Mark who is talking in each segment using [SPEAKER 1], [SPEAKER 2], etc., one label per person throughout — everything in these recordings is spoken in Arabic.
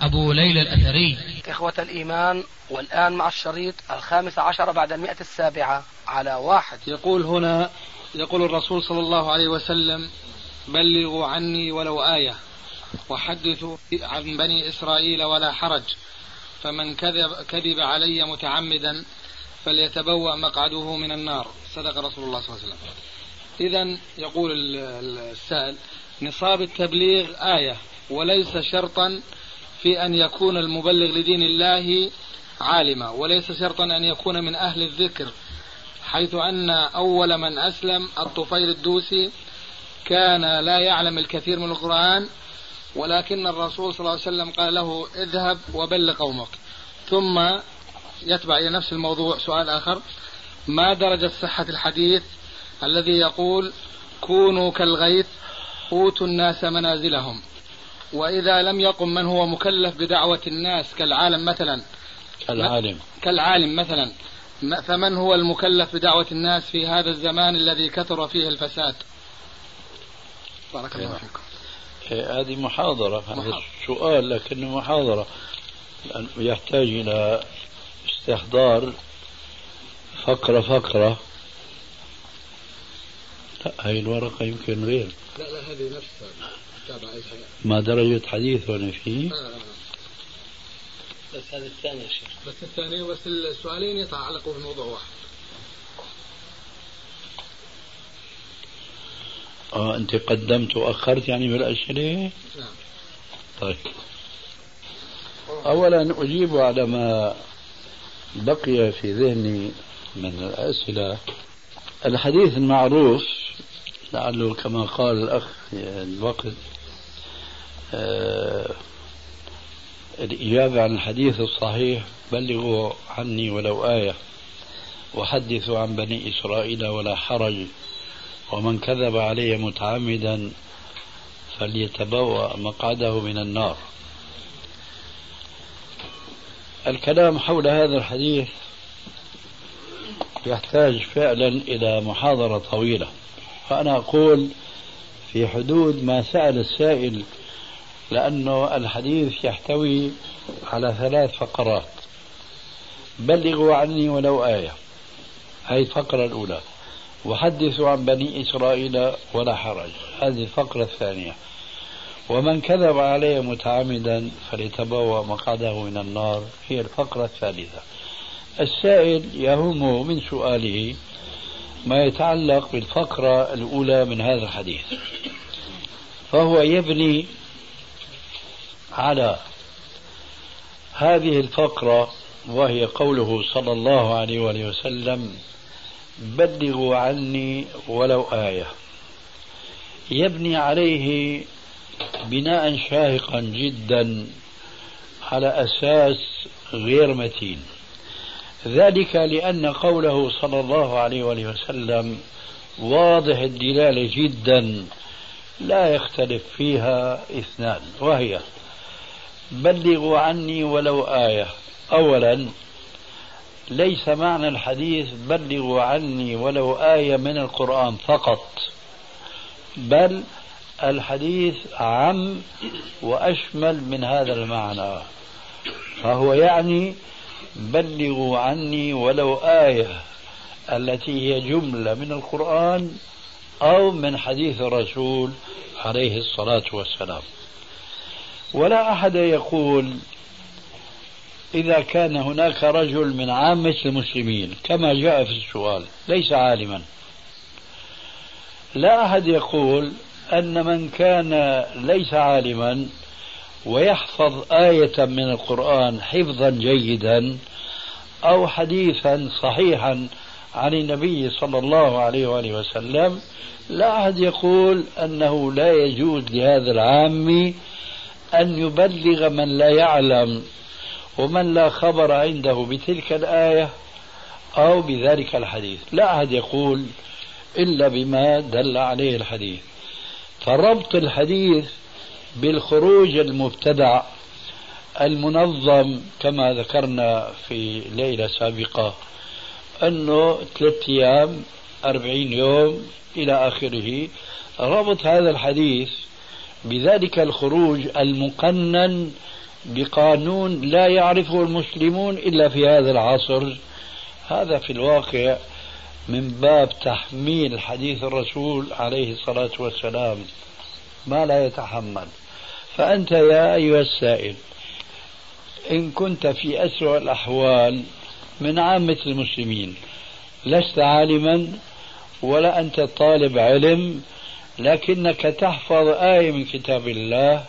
[SPEAKER 1] أبو ليلى الأثري
[SPEAKER 2] إخوة الإيمان والآن مع الشريط الخامس عشر بعد المئة السابعة على واحد
[SPEAKER 3] يقول هنا يقول الرسول صلى الله عليه وسلم بلغوا عني ولو آية وحدثوا عن بني إسرائيل ولا حرج فمن كذب, كذب علي متعمدا فليتبوأ مقعده من النار صدق رسول الله صلى الله عليه وسلم إذا يقول السائل نصاب التبليغ آية وليس شرطا في أن يكون المبلغ لدين الله عالما وليس شرطا أن يكون من أهل الذكر حيث أن أول من أسلم الطفيل الدوسي كان لا يعلم الكثير من القرآن ولكن الرسول صلى الله عليه وسلم قال له اذهب وبلغ قومك ثم يتبع إلى نفس الموضوع سؤال آخر ما درجة صحة الحديث الذي يقول كونوا كالغيث أوتوا الناس منازلهم وإذا لم يقم من هو مكلف بدعوة الناس كالعالم مثلا
[SPEAKER 4] كالعالم
[SPEAKER 3] كالعالم مثلا فمن هو المكلف بدعوة الناس في هذا الزمان الذي كثر فيه الفساد
[SPEAKER 4] بارك الله إيه. فيكم إيه، هذه محاضرة هذا سؤال لكن محاضرة يحتاج إلى استحضار فقرة فقرة لا هذه الورقة يمكن غير
[SPEAKER 3] لا لا هذه نفسها
[SPEAKER 4] ما درجة حديث هنا فيه؟ آه. بس هذا الثاني يا شيخ بس الثاني بس السؤالين
[SPEAKER 3] يتعلقوا بموضوع واحد اه
[SPEAKER 4] انت قدمت واخرت يعني بالاشهر؟ نعم طيب اولا اجيب على ما بقي في ذهني من الاسئله الحديث المعروف لعله كما قال الاخ الوقت الإجابة عن الحديث الصحيح بلغوا عني ولو آية وحدثوا عن بني إسرائيل ولا حرج ومن كذب علي متعمدا فليتبوأ مقعده من النار الكلام حول هذا الحديث يحتاج فعلا إلى محاضرة طويلة فأنا أقول في حدود ما سأل السائل لأنه الحديث يحتوي على ثلاث فقرات بلغوا عني ولو آية هذه الفقرة الأولى وحدثوا عن بني إسرائيل ولا حرج هذه الفقرة الثانية ومن كذب علي متعمدا فليتبوأ مقعده من النار هي الفقرة الثالثة السائل يهمه من سؤاله ما يتعلق بالفقرة الأولى من هذا الحديث فهو يبني على هذه الفقرة وهي قوله صلى الله عليه وآله وسلم بلغوا عني ولو آية يبني عليه بناء شاهقا جدا على أساس غير متين ذلك لأن قوله صلى الله عليه وآله وسلم واضح الدلالة جدا لا يختلف فيها اثنان وهي بلغوا عني ولو آية أولا ليس معنى الحديث بلغوا عني ولو آية من القرآن فقط بل الحديث عم وأشمل من هذا المعنى فهو يعني بلغوا عني ولو آية التي هي جملة من القرآن أو من حديث الرسول عليه الصلاة والسلام ولا أحد يقول إذا كان هناك رجل من عامة المسلمين كما جاء في السؤال ليس عالما لا أحد يقول أن من كان ليس عالما ويحفظ آية من القرآن حفظا جيدا أو حديثا صحيحا عن النبي صلى الله عليه وآله وسلم لا أحد يقول أنه لا يجوز لهذا العامي أن يبلغ من لا يعلم ومن لا خبر عنده بتلك الآية أو بذلك الحديث لا أحد يقول إلا بما دل عليه الحديث فربط الحديث بالخروج المبتدع المنظم كما ذكرنا في ليلة سابقة أنه ثلاثة أيام أربعين يوم إلى آخره ربط هذا الحديث بذلك الخروج المقنن بقانون لا يعرفه المسلمون الا في هذا العصر هذا في الواقع من باب تحميل حديث الرسول عليه الصلاه والسلام ما لا يتحمل فانت يا ايها السائل ان كنت في اسوء الاحوال من عامه المسلمين لست عالما ولا انت طالب علم لكنك تحفظ آية من كتاب الله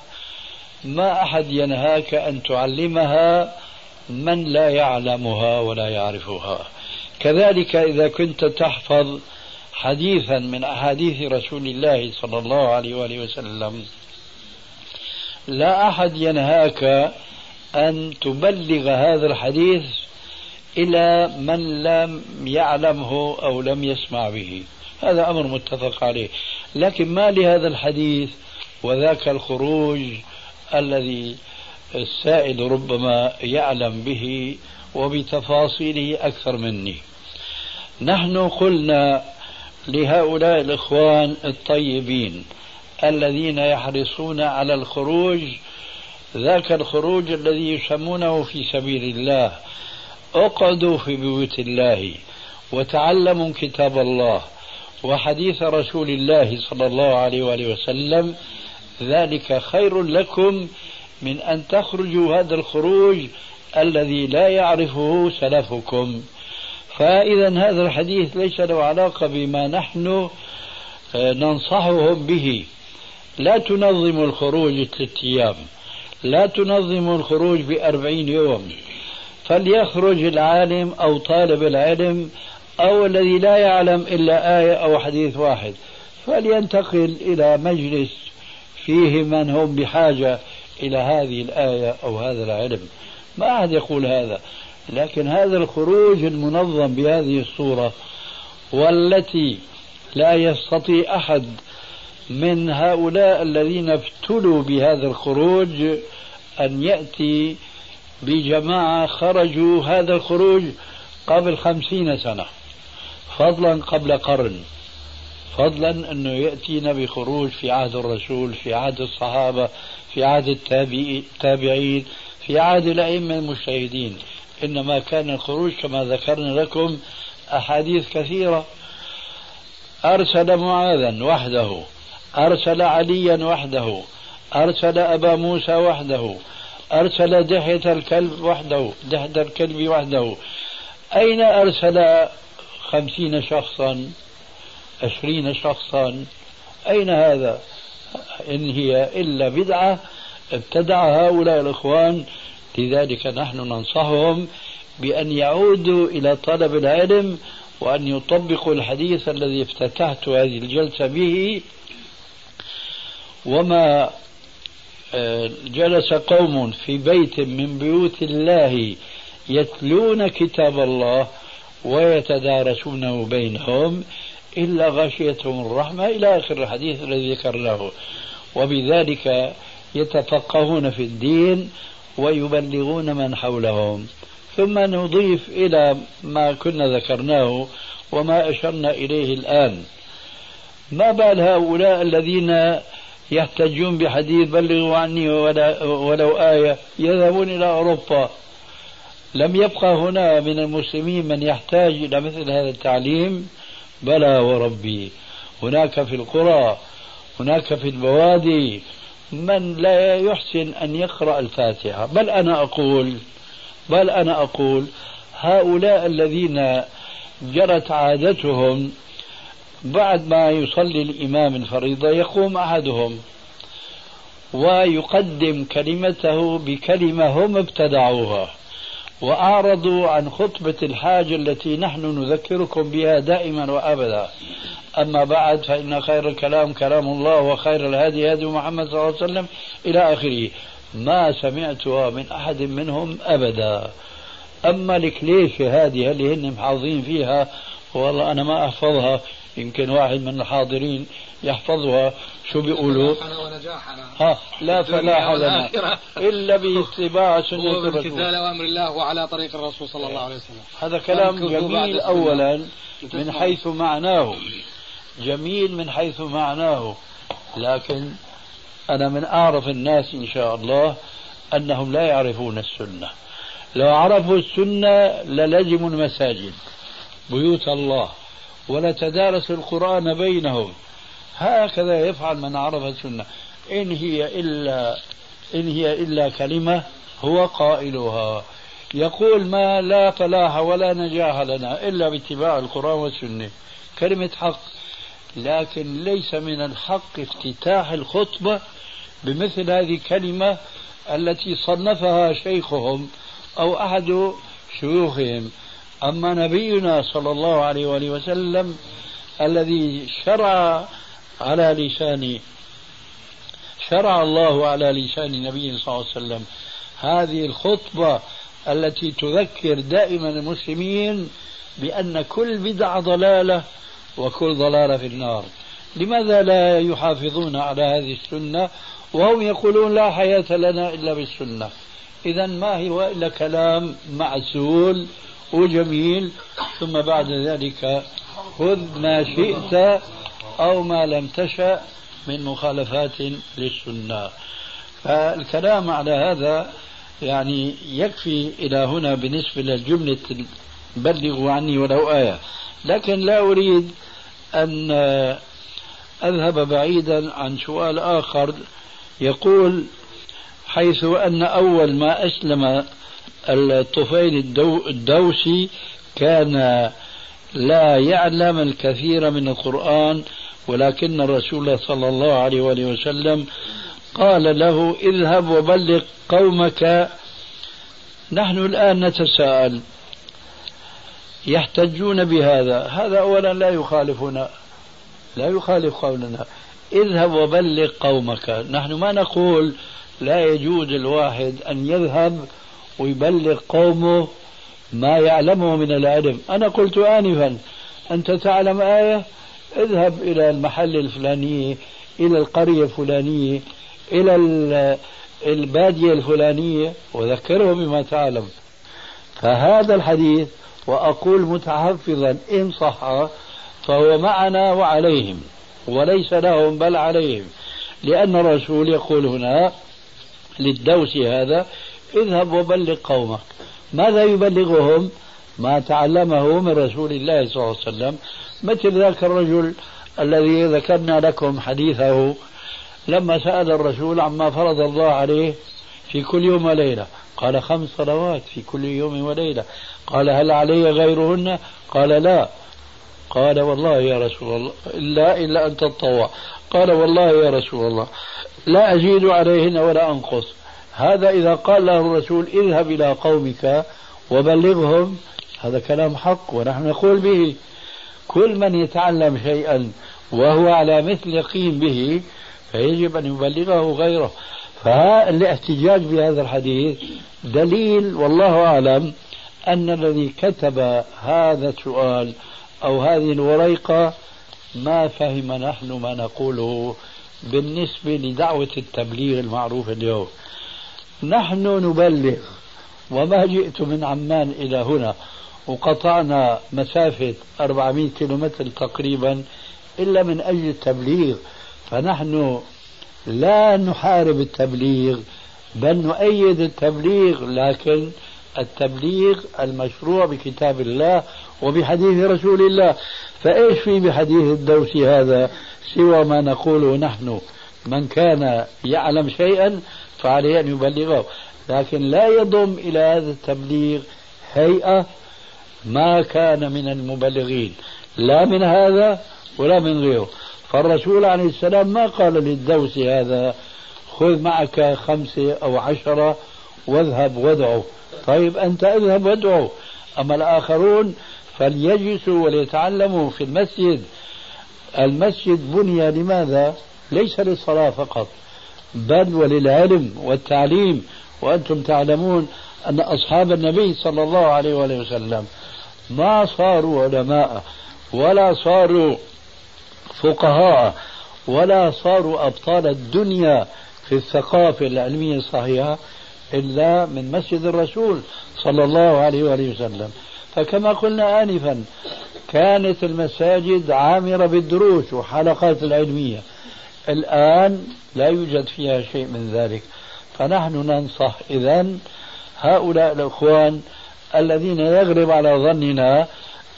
[SPEAKER 4] ما أحد ينهاك أن تعلمها من لا يعلمها ولا يعرفها كذلك إذا كنت تحفظ حديثا من أحاديث رسول الله صلى الله عليه وآله وسلم لا أحد ينهاك أن تبلغ هذا الحديث إلى من لم يعلمه أو لم يسمع به هذا أمر متفق عليه لكن ما لهذا الحديث وذاك الخروج الذي السائل ربما يعلم به وبتفاصيله أكثر مني نحن قلنا لهؤلاء الإخوان الطيبين الذين يحرصون على الخروج ذاك الخروج الذي يسمونه في سبيل الله اقعدوا في بيوت الله وتعلموا كتاب الله وحديث رسول الله صلى الله عليه وآله وسلم ذلك خير لكم من أن تخرجوا هذا الخروج الذي لا يعرفه سلفكم فإذا هذا الحديث ليس له علاقة بما نحن آه، ننصحهم به لا تنظموا الخروج ثلاثة أيام لا تنظموا الخروج بأربعين يوم فليخرج العالم أو طالب العلم أو الذي لا يعلم إلا آية أو حديث واحد فلينتقل إلى مجلس فيه من هم بحاجة إلى هذه الآية أو هذا العلم ما أحد يقول هذا لكن هذا الخروج المنظم بهذه الصورة والتي لا يستطيع أحد من هؤلاء الذين ابتلوا بهذا الخروج أن يأتي بجماعة خرجوا هذا الخروج قبل خمسين سنة فضلا قبل قرن فضلا أنه يأتينا بخروج في عهد الرسول في عهد الصحابة في عهد التابعين في عهد الأئمة المجتهدين إنما كان الخروج كما ذكرنا لكم أحاديث كثيرة أرسل معاذا وحده أرسل عليا وحده أرسل أبا موسى وحده أرسل دحية الكلب وحده دحية الكلب وحده أين أرسل خمسين شخصا عشرين شخصا أين هذا إن هي إلا بدعة ابتدع هؤلاء الإخوان لذلك نحن ننصحهم بأن يعودوا إلى طلب العلم وأن يطبقوا الحديث الذي افتتحت هذه الجلسة به وما آه، جلس قوم في بيت من بيوت الله يتلون كتاب الله ويتدارسونه بينهم إلا غشيتهم الرحمة إلى آخر الحديث الذي ذكرناه وبذلك يتفقهون في الدين ويبلغون من حولهم ثم نضيف إلى ما كنا ذكرناه وما أشرنا إليه الآن ما بال هؤلاء الذين يحتجون بحديث بلغوا عني ولو آية يذهبون إلى أوروبا لم يبقى هنا من المسلمين من يحتاج إلى مثل هذا التعليم بلى وربي هناك في القرى هناك في البوادي من لا يحسن أن يقرأ الفاتحة بل أنا أقول بل أنا أقول هؤلاء الذين جرت عادتهم بعد ما يصلي الإمام الفريضة يقوم أحدهم ويقدم كلمته بكلمة هم ابتدعوها وأعرضوا عن خطبة الحاجة التي نحن نذكركم بها دائما وأبدا أما بعد فإن خير الكلام كلام الله وخير الهدي هدي محمد صلى الله عليه وسلم إلى آخره ما سمعتها من أحد منهم أبدا أما الكليشة هذه اللي هن محافظين فيها والله أنا ما أحفظها يمكن واحد من الحاضرين يحفظها شو بيقولوا ها لا فلاح لنا إلا باتباع
[SPEAKER 2] سنة الرسول أمر الله وعلى طريق الرسول صلى الله عليه وسلم
[SPEAKER 4] هذا كلام جميل أولا من حيث معناه جميل من حيث معناه لكن أنا من أعرف الناس إن شاء الله أنهم لا يعرفون السنة لو عرفوا السنة للزموا المساجد بيوت الله ولتدارسوا القرآن بينهم هكذا يفعل من عرف السنة إن هي إلا إن هي إلا كلمة هو قائلها يقول ما لا فلاح ولا نجاح لنا إلا باتباع القرآن والسنة كلمة حق لكن ليس من الحق افتتاح الخطبة بمثل هذه الكلمة التي صنفها شيخهم أو أحد شيوخهم أما نبينا صلى الله عليه وآله وسلم الذي شرع على لسان شرع الله على لسان النبي صلى الله عليه وسلم هذه الخطبة التي تذكر دائما المسلمين بأن كل بدعة ضلالة وكل ضلالة في النار لماذا لا يحافظون على هذه السنة وهم يقولون لا حياة لنا إلا بالسنة إذا ما هو إلا كلام معسول وجميل ثم بعد ذلك خذ ما شئت أو ما لم تشأ من مخالفات للسنة فالكلام على هذا يعني يكفي إلى هنا بالنسبة للجملة بلغوا عني ولو آية لكن لا أريد أن أذهب بعيدا عن سؤال آخر يقول حيث أن أول ما أسلم الطفيل الدوسي كان لا يعلم الكثير من القرآن ولكن الرسول صلى الله عليه وآله وسلم قال له اذهب وبلغ قومك نحن الآن نتساءل يحتجون بهذا هذا أولا لا يخالفنا لا يخالف قولنا اذهب وبلغ قومك نحن ما نقول لا يجوز الواحد أن يذهب ويبلغ قومه ما يعلمه من العلم أنا قلت آنفا أنت تعلم آية اذهب إلى المحل الفلانية إلى القرية الفلانية إلى البادية الفلانية وذكره بما تعلم فهذا الحديث وأقول متحفظا إن صح فهو معنا وعليهم وليس لهم بل عليهم لأن الرسول يقول هنا للدوسي هذا اذهب وبلغ قومك ماذا يبلغهم ما تعلمه من رسول الله صلى الله عليه وسلم مثل ذاك الرجل الذي ذكرنا لكم حديثه لما سأل الرسول عما فرض الله عليه في كل يوم وليلة قال خمس صلوات في كل يوم وليلة قال هل علي غيرهن قال لا قال والله يا رسول الله إلا إلا أن تتطوع قال والله يا رسول الله لا أزيد عليهن ولا أنقص هذا إذا قال له الرسول اذهب إلى قومك وبلغهم هذا كلام حق ونحن نقول به كل من يتعلم شيئا وهو على مثل يقين به فيجب أن يبلغه غيره فالاحتجاج بهذا الحديث دليل والله أعلم أن الذي كتب هذا السؤال أو هذه الوريقة ما فهم نحن ما نقوله بالنسبة لدعوة التبليغ المعروفة اليوم نحن نبلغ وما جئت من عمان إلى هنا وقطعنا مسافة 400 كيلومتر تقريبا إلا من أجل التبليغ فنحن لا نحارب التبليغ بل نؤيد التبليغ لكن التبليغ المشروع بكتاب الله وبحديث رسول الله فايش في بحديث الدوسي هذا سوى ما نقوله نحن من كان يعلم شيئا فعليه ان يبلغه لكن لا يضم الى هذا التبليغ هيئه ما كان من المبلغين لا من هذا ولا من غيره فالرسول عليه السلام ما قال للدوس هذا خذ معك خمسة أو عشرة واذهب وادعه طيب أنت اذهب وادعه أما الآخرون فليجلسوا وليتعلموا في المسجد المسجد بني لماذا ليس للصلاة فقط بل وللعلم والتعليم وأنتم تعلمون أن أصحاب النبي صلى الله عليه وسلم ما صاروا علماء ولا صاروا فقهاء ولا صاروا أبطال الدنيا في الثقافة العلمية الصحيحة إلا من مسجد الرسول صلى الله عليه وآله وسلم فكما قلنا آنفا كانت المساجد عامرة بالدروس وحلقات العلمية الآن لا يوجد فيها شيء من ذلك فنحن ننصح إذا هؤلاء الإخوان الذين يغلب على ظننا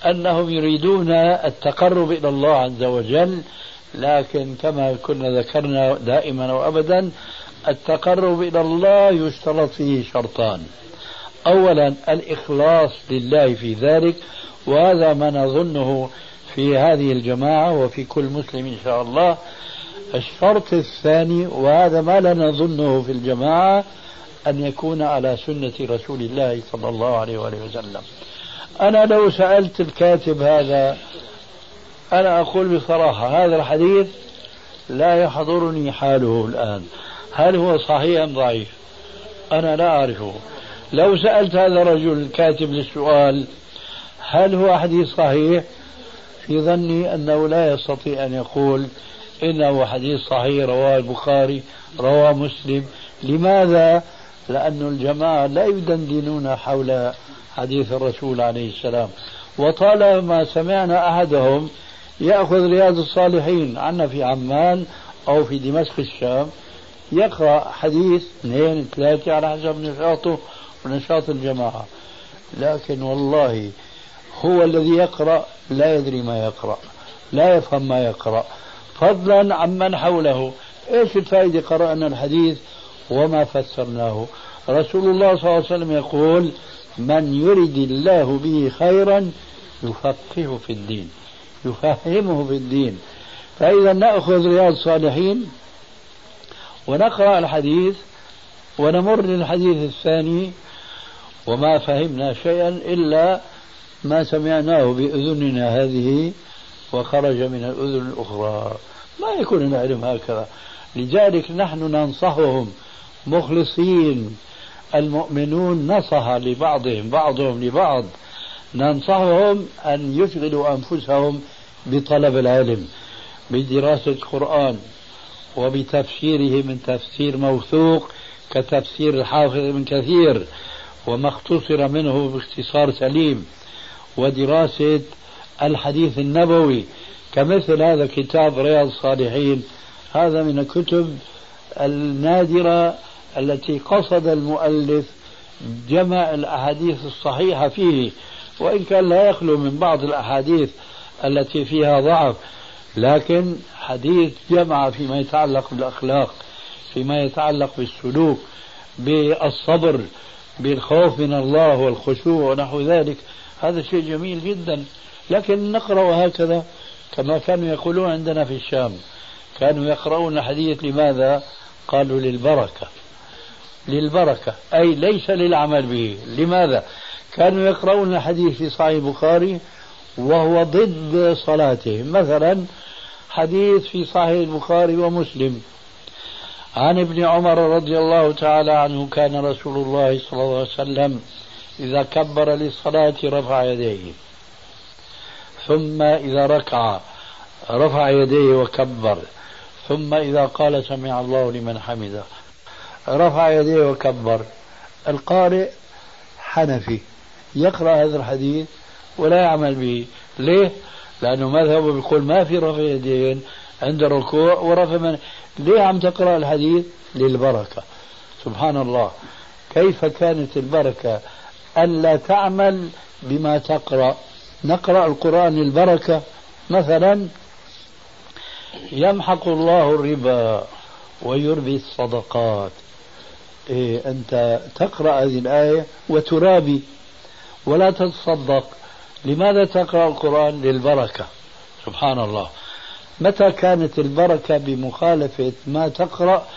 [SPEAKER 4] أنهم يريدون التقرب إلى الله عز وجل لكن كما كنا ذكرنا دائما وأبدا التقرب إلى الله يشترط فيه شرطان أولا الإخلاص لله في ذلك وهذا ما نظنه في هذه الجماعة وفي كل مسلم إن شاء الله الشرط الثاني وهذا ما لا نظنه في الجماعة أن يكون على سنة رسول الله صلى الله عليه وآله وسلم أنا لو سألت الكاتب هذا أنا أقول بصراحة هذا الحديث لا يحضرني حاله الآن هل هو صحيح أم ضعيف أنا لا أعرفه لو سألت هذا الرجل الكاتب للسؤال هل هو حديث صحيح في ظني أنه لا يستطيع أن يقول إنه حديث صحيح رواه البخاري رواه مسلم لماذا لأن الجماعة لا يدندنون حول حديث الرسول عليه السلام وطالما سمعنا أحدهم يأخذ رياض الصالحين عنا في عمان أو في دمشق الشام يقرأ حديث اثنين ثلاثة على حسب نشاطه ونشاط الجماعة لكن والله هو الذي يقرأ لا يدري ما يقرأ لا يفهم ما يقرأ فضلا عمن حوله ايش الفائدة قرأنا الحديث وما فسرناه رسول الله صلى الله عليه وسلم يقول من يرد الله به خيرا يفقهه في الدين يفهمه في الدين فإذا نأخذ رياض الصالحين ونقرأ الحديث ونمر للحديث الثاني وما فهمنا شيئا إلا ما سمعناه بأذننا هذه وخرج من الأذن الأخرى ما يكون العلم هكذا لذلك نحن ننصحهم مخلصين المؤمنون نصح لبعضهم بعضهم لبعض ننصحهم أن يشغلوا أنفسهم بطلب العلم بدراسة القرآن وبتفسيره من تفسير موثوق كتفسير الحافظ ابن كثير وما اختصر منه باختصار سليم ودراسة الحديث النبوي كمثل هذا كتاب رياض الصالحين هذا من الكتب النادرة التي قصد المؤلف جمع الأحاديث الصحيحة فيه وإن كان لا يخلو من بعض الأحاديث التي فيها ضعف لكن حديث جمع فيما يتعلق بالأخلاق فيما يتعلق بالسلوك بالصبر بالخوف من الله والخشوع ونحو ذلك هذا شيء جميل جدا لكن نقرأ هكذا كما كانوا يقولون عندنا في الشام كانوا يقرؤون الحديث لماذا؟ قالوا للبركة للبركة أي ليس للعمل به لماذا؟ كانوا يقرؤون الحديث في صحيح البخاري وهو ضد صلاتهم مثلا حديث في صحيح البخاري ومسلم عن ابن عمر رضي الله تعالى عنه كان رسول الله صلى الله عليه وسلم إذا كبر للصلاة رفع يديه ثم إذا ركع رفع يديه وكبر ثم إذا قال سمع الله لمن حمده رفع يديه وكبر القارئ حنفي يقرأ هذا الحديث ولا يعمل به ليه؟ لأنه مذهبه بيقول ما في رفع يدين عند الركوع ورفع من ليه عم تقرأ الحديث للبركة سبحان الله كيف كانت البركة ألا تعمل بما تقرأ نقرأ القرآن للبركه مثلا يمحق الله الربا ويربي الصدقات إيه أنت تقرأ هذه الآية وترابي ولا تتصدق لماذا تقرأ القرآن للبركة سبحان الله متى كانت البركة بمخالفة ما تقرأ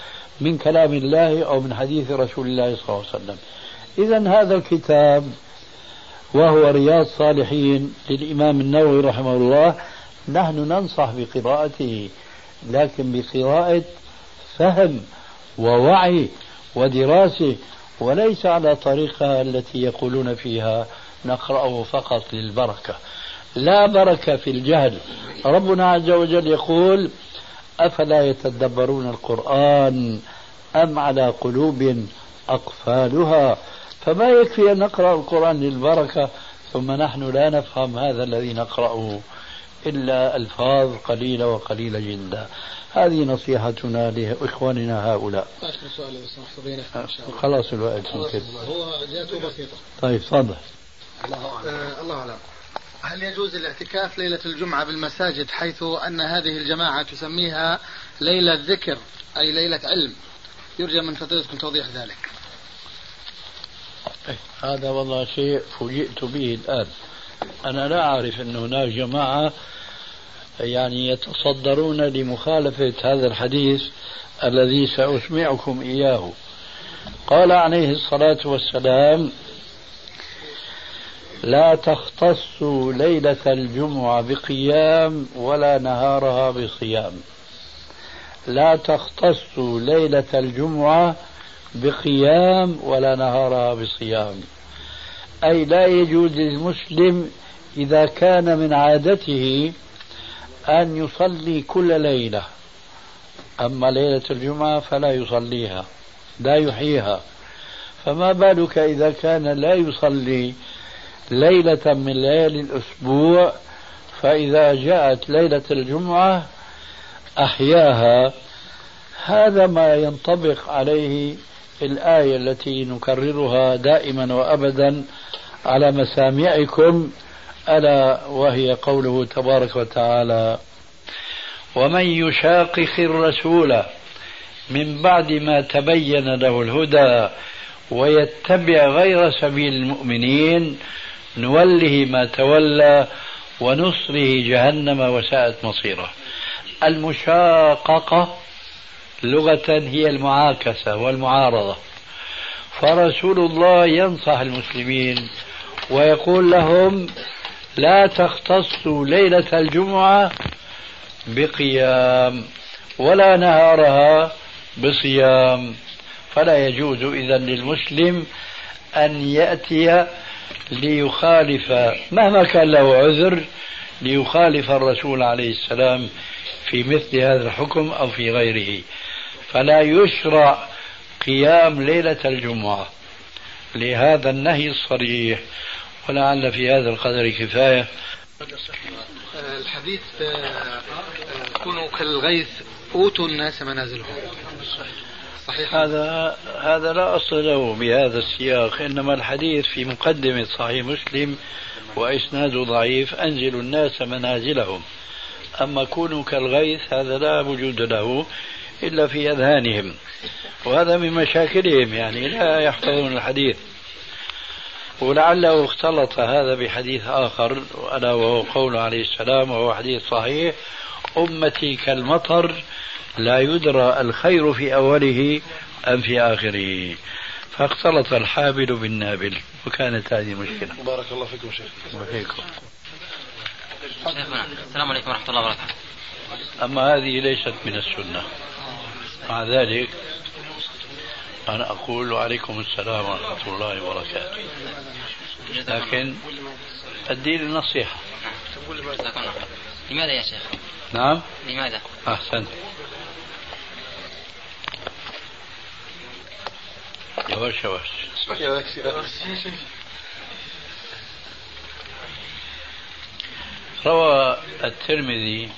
[SPEAKER 4] من كلام الله أو من حديث رسول الله صلى الله عليه وسلم إذا هذا الكتاب وهو رياض صالحين للإمام النووي رحمه الله نحن ننصح بقراءته لكن بقراءة فهم ووعي ودراسة وليس على طريقه التي يقولون فيها نقرأه فقط للبركة لا بركة في الجهل ربنا عز وجل يقول أفلا يتدبرون القرآن أم على قلوب أقفالها فما يكفي أن نقرأ القرآن للبركة ثم نحن لا نفهم هذا الذي نقرأه إلا ألفاظ قليلة وقليلة جدا هذه نصيحتنا لإخواننا هؤلاء آه، خلاص الوقت ممكن هو جاته بسيطة طيب تفضل الله أعلم آه الله
[SPEAKER 2] أعلم هل يجوز الاعتكاف ليلة الجمعة بالمساجد حيث أن هذه الجماعة تسميها ليلة ذكر أي ليلة علم يرجى من فضيلتكم توضيح ذلك
[SPEAKER 4] إيه، هذا والله شيء فوجئت به الآن أنا لا أعرف أن هناك جماعة يعني يتصدرون لمخالفة هذا الحديث الذي سأسمعكم إياه قال عليه الصلاة والسلام لا تختصوا ليلة الجمعة بقيام ولا نهارها بصيام لا تختصوا ليلة الجمعة بقيام ولا نهارها بصيام أي لا يجوز للمسلم إذا كان من عادته أن يصلي كل ليلة أما ليلة الجمعة فلا يصليها لا يحييها فما بالك إذا كان لا يصلي ليلة من ليالي الأسبوع فإذا جاءت ليلة الجمعة أحياها هذا ما ينطبق عليه الآية التي نكررها دائما وأبدا على مسامعكم ألا وهي قوله تبارك وتعالى ومن يشاقق الرسول من بعد ما تبين له الهدى ويتبع غير سبيل المؤمنين نوله ما تولى ونصره جهنم وساءت مصيره المشاققة لغة هي المعاكسة والمعارضة فرسول الله ينصح المسلمين ويقول لهم لا تختص ليلة الجمعة بقيام ولا نهارها بصيام فلا يجوز إذا للمسلم أن يأتي ليخالف مهما كان له عذر ليخالف الرسول عليه السلام في مثل هذا الحكم أو في غيره فلا يشرع قيام ليلة الجمعة لهذا النهي الصريح ولعل في هذا القدر
[SPEAKER 2] كفاية الحديث آه، آه، كونوا كالغيث أوتوا الناس منازلهم
[SPEAKER 4] صحيح هذا هذا لا أصل له بهذا السياق إنما الحديث في مقدمة صحيح مسلم وإسناده ضعيف أنزلوا الناس منازلهم أما كونوا كالغيث هذا لا وجود له إلا في أذهانهم وهذا من مشاكلهم يعني لا يحفظون الحديث ولعله اختلط هذا بحديث آخر ألا وهو قول عليه السلام وهو حديث صحيح أمتي كالمطر لا يدرى الخير في أوله أم في آخره فاختلط الحابل بالنابل وكانت هذه مشكلة
[SPEAKER 2] بارك الله فيكم شيخ
[SPEAKER 4] وفيكم
[SPEAKER 2] شيخنا السلام عليكم ورحمة الله وبركاته
[SPEAKER 4] أما هذه ليست من السنة مع ذلك أنا أقول وعليكم السلام ورحمة الله وبركاته لكن الدين النصيحة
[SPEAKER 2] لماذا يا شيخ؟
[SPEAKER 4] نعم
[SPEAKER 2] لماذا؟
[SPEAKER 4] أحسنت يواش يواش روى الترمذي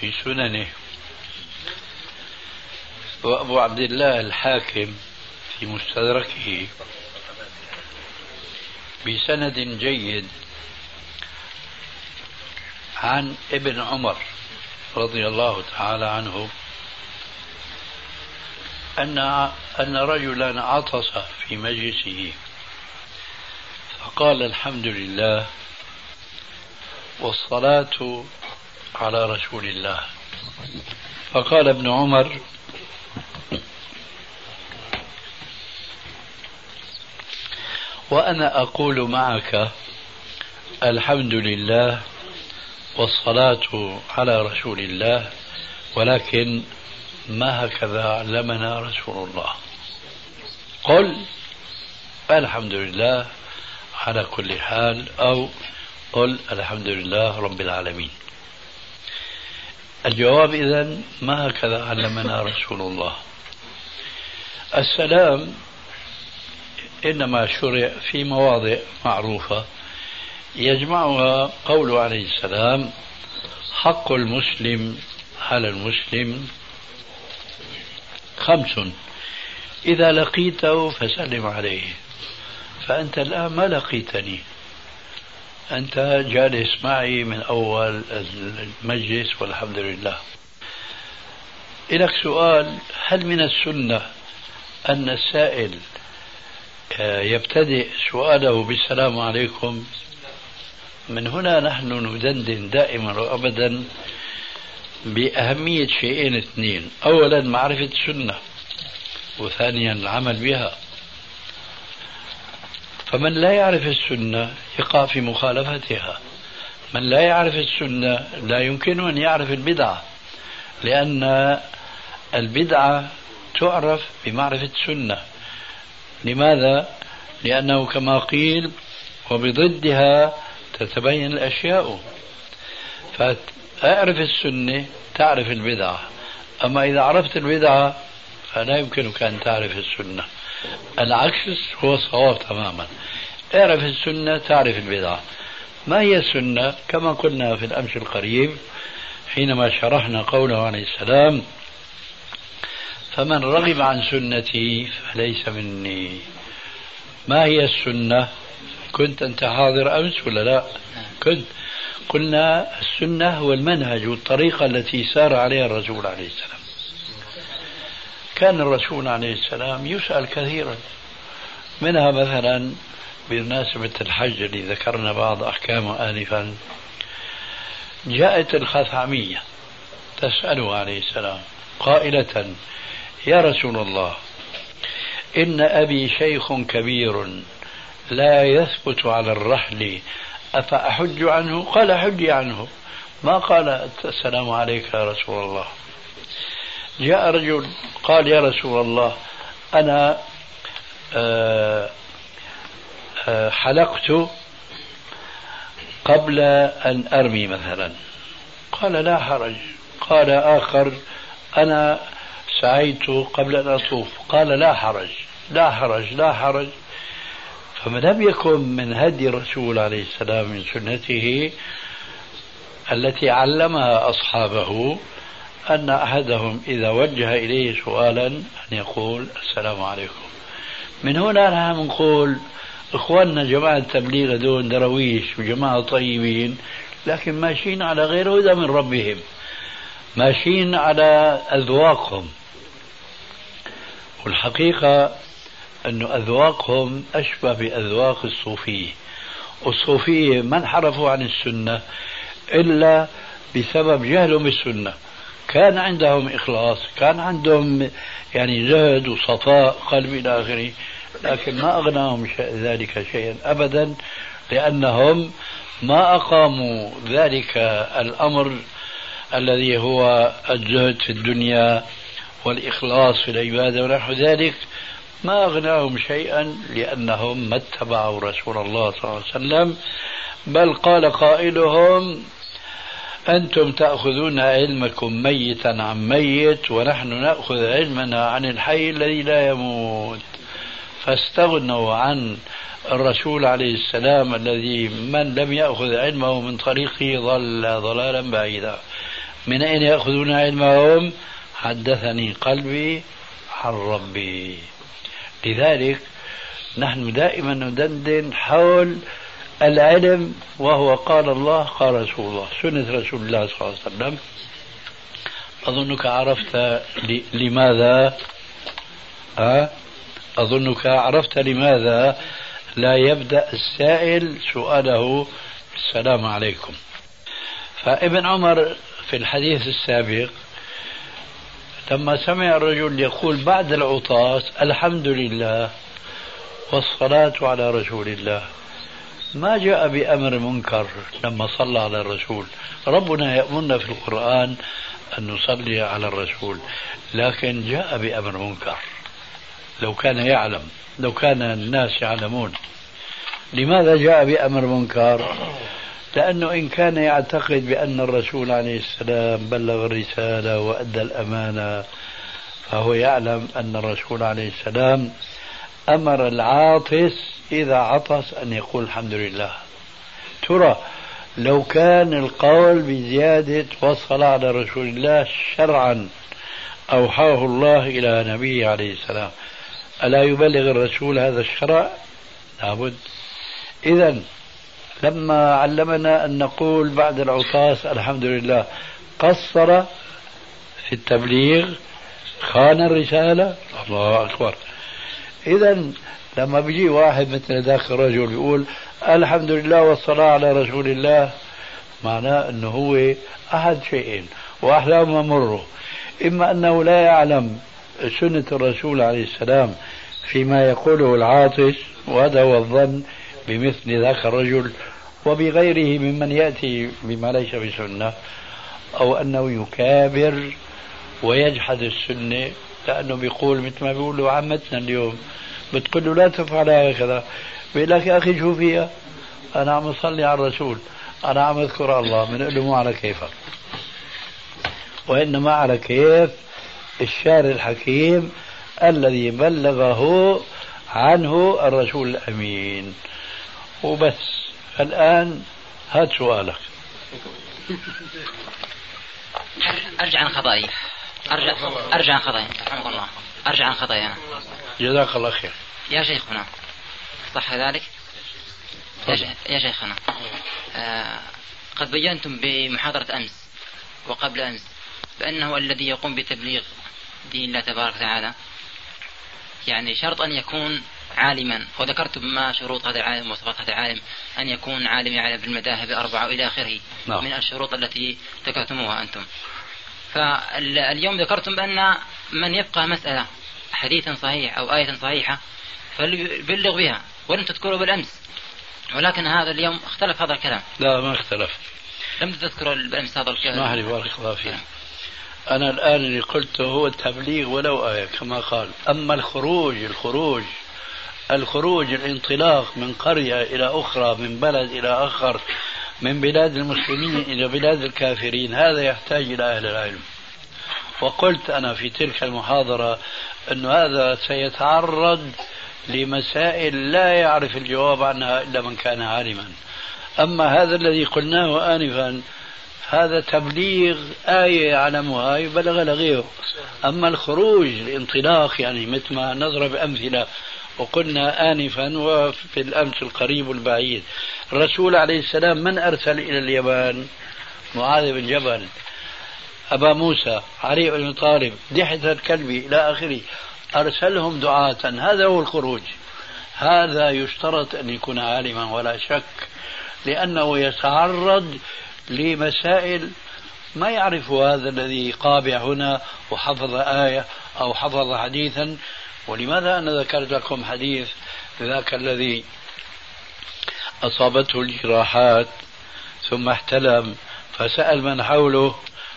[SPEAKER 4] في سننه وأبو عبد الله الحاكم في مستدركه بسند جيد عن ابن عمر رضي الله تعالى عنه أن أن رجلا عطس في مجلسه فقال الحمد لله والصلاة على رسول الله فقال ابن عمر وأنا أقول معك الحمد لله والصلاة على رسول الله ولكن ما هكذا علمنا رسول الله قل الحمد لله على كل حال أو قل الحمد لله رب العالمين الجواب اذن ما هكذا علمنا رسول الله السلام إنما شرع في مواضع معروفة يجمعها قوله عليه السلام حق المسلم على المسلم خمس إذا لقيته فسلم عليه فأنت الآن ما لقيتني أنت جالس معي من أول المجلس والحمد لله إلك سؤال هل من السنة أن السائل آه، يبتدئ سؤاله بالسلام عليكم من هنا نحن ندندن دائما وابدا باهميه شيئين اثنين، اولا معرفه السنه وثانيا العمل بها. فمن لا يعرف السنه يقع في مخالفتها. من لا يعرف السنه لا يمكنه ان يعرف البدعه لان البدعه تعرف بمعرفه السنه لماذا؟ لأنه كما قيل وبضدها تتبين الأشياء فأعرف السنة تعرف البدعة أما إذا عرفت البدعة فلا يمكنك أن تعرف السنة العكس هو الصواب تماما اعرف السنة تعرف البدعة ما هي السنة كما قلنا في الأمس القريب حينما شرحنا قوله عليه السلام فمن رغب عن سنتي فليس مني ما هي السنة كنت أنت حاضر أمس ولا لا كنت قلنا السنة هو المنهج والطريقة التي سار عليها الرسول عليه السلام كان الرسول عليه السلام يسأل كثيرا منها مثلا بمناسبة الحج اللي ذكرنا بعض أحكامه آنفا جاءت الخثعمية تسأله عليه السلام قائلة يا رسول الله إن أبي شيخ كبير لا يثبت على الرحل أفأحج عنه قال حجي عنه ما قال السلام عليك يا رسول الله جاء رجل قال يا رسول الله أنا آه، آه، حلقت قبل أن أرمي مثلا قال لا حرج قال آخر أنا سعيت قبل أن أطوف قال لا حرج لا حرج لا حرج فما لم يكن من هدي الرسول عليه السلام من سنته التي علمها أصحابه أن أحدهم إذا وجه إليه سؤالا أن يقول السلام عليكم من هنا نحن نقول إخواننا جماعة التبليغ دون درويش وجماعة طيبين لكن ماشيين على غير هدى من ربهم ماشيين على أذواقهم والحقيقة أن أذواقهم أشبه بأذواق الصوفية والصوفية ما انحرفوا عن السنة إلا بسبب جهلهم بالسنة كان عندهم إخلاص كان عندهم يعني جهد وصفاء قلب إلى آخره لكن ما أغناهم ذلك شيئا أبدا لأنهم ما أقاموا ذلك الأمر الذي هو الزهد في الدنيا والإخلاص في العبادة ونحو ذلك ما أغناهم شيئا لأنهم ما اتبعوا رسول الله صلى الله عليه وسلم بل قال قائلهم أنتم تأخذون علمكم ميتا عن ميت ونحن نأخذ علمنا عن الحي الذي لا يموت فاستغنوا عن الرسول عليه السلام الذي من لم يأخذ علمه من طريقه ضل ضلالا بعيدا من أين يأخذون علمهم؟ حدثني قلبي عن ربي لذلك نحن دائما ندندن حول العلم وهو قال الله قال رسول الله سنة رسول الله صلى الله عليه وسلم أظنك عرفت لماذا أه؟ أظنك عرفت لماذا لا يبدأ السائل سؤاله السلام عليكم فابن عمر في الحديث السابق لما سمع الرجل يقول بعد العطاس الحمد لله والصلاة على رسول الله ما جاء بأمر منكر لما صلى على الرسول ربنا يأمرنا في القرآن أن نصلي على الرسول لكن جاء بأمر منكر لو كان يعلم لو كان الناس يعلمون لماذا جاء بأمر منكر لأنه إن كان يعتقد بأن الرسول عليه السلام بلغ الرسالة وأدى الأمانة فهو يعلم أن الرسول عليه السلام أمر العاطس إذا عطس أن يقول الحمد لله ترى لو كان القول بزيادة وصل على رسول الله شرعا أوحاه الله إلى نبيه عليه السلام ألا يبلغ الرسول هذا الشرع لابد إذا لما علمنا أن نقول بعد العطاس الحمد لله قصر في التبليغ خان الرسالة الله أكبر إذا لما بيجي واحد مثل ذاك الرجل بيقول الحمد لله والصلاة على رسول الله معناه أنه هو أحد شيئين وأحلام مره إما أنه لا يعلم سنة الرسول عليه السلام فيما يقوله العاطش وهذا هو الظن بمثل ذاك الرجل وبغيره ممن يأتي بما ليس بسنة أو أنه يكابر ويجحد السنة لأنه بيقول مثل ما بيقولوا عمتنا اليوم بتقول له لا تفعل هكذا بيقول لك يا أخي شو فيها أنا عم أصلي على الرسول أنا عم أذكر الله من له مو على كيفك وإنما على كيف الشار الحكيم الذي بلغه عنه الرسول الأمين وبس الآن هات سؤالك
[SPEAKER 2] أرجع عن خطأي أرجع أرجع عن خطأي رحمك الله أرجع عن خطأي أنا
[SPEAKER 4] جزاك الله خير
[SPEAKER 2] يا شيخنا صح ذلك؟ يا شيخنا آه، قد بينتم بمحاضرة أمس وقبل أمس بأنه الذي يقوم بتبليغ دين الله تبارك وتعالى يعني شرط أن يكون عالما وذكرت ما شروط هذا العالم وصفات هذا العالم أن يكون عالم يعلم بالمذاهب الأربعة والى آخره نعم. من الشروط التي ذكرتموها أنتم فاليوم ذكرتم بأن من يبقى مسألة حديثا صحيح أو آية صحيحة فليبلغ بها ولم تذكروا بالأمس ولكن هذا اليوم اختلف هذا الكلام
[SPEAKER 4] لا ما اختلف
[SPEAKER 2] لم تذكر بالأمس هذا الكلام ما
[SPEAKER 4] لي بارك الله فيك أنا الآن اللي قلته هو التبليغ ولو آية كما قال أما الخروج الخروج الخروج الانطلاق من قرية إلى أخرى من بلد إلى آخر من بلاد المسلمين إلى بلاد الكافرين هذا يحتاج إلى أهل العلم وقلت أنا في تلك المحاضرة أن هذا سيتعرض لمسائل لا يعرف الجواب عنها إلا من كان عالما أما هذا الذي قلناه آنفا هذا تبليغ آية يعلمها يبلغ لغيره أما الخروج الانطلاق يعني مثل ما نضرب أمثلة وقلنا آنفا وفي الأمس القريب البعيد الرسول عليه السلام من أرسل إلى اليمن معاذ بن جبل أبا موسى علي بن طالب دحت الكلبي إلى آخره أرسلهم دعاة هذا هو الخروج هذا يشترط أن يكون عالما ولا شك لأنه يتعرض لمسائل ما يعرف هذا الذي قابع هنا وحفظ آية أو حفظ حديثا ولماذا أنا ذكرت لكم حديث ذاك الذي أصابته الجراحات ثم احتلم فسأل من حوله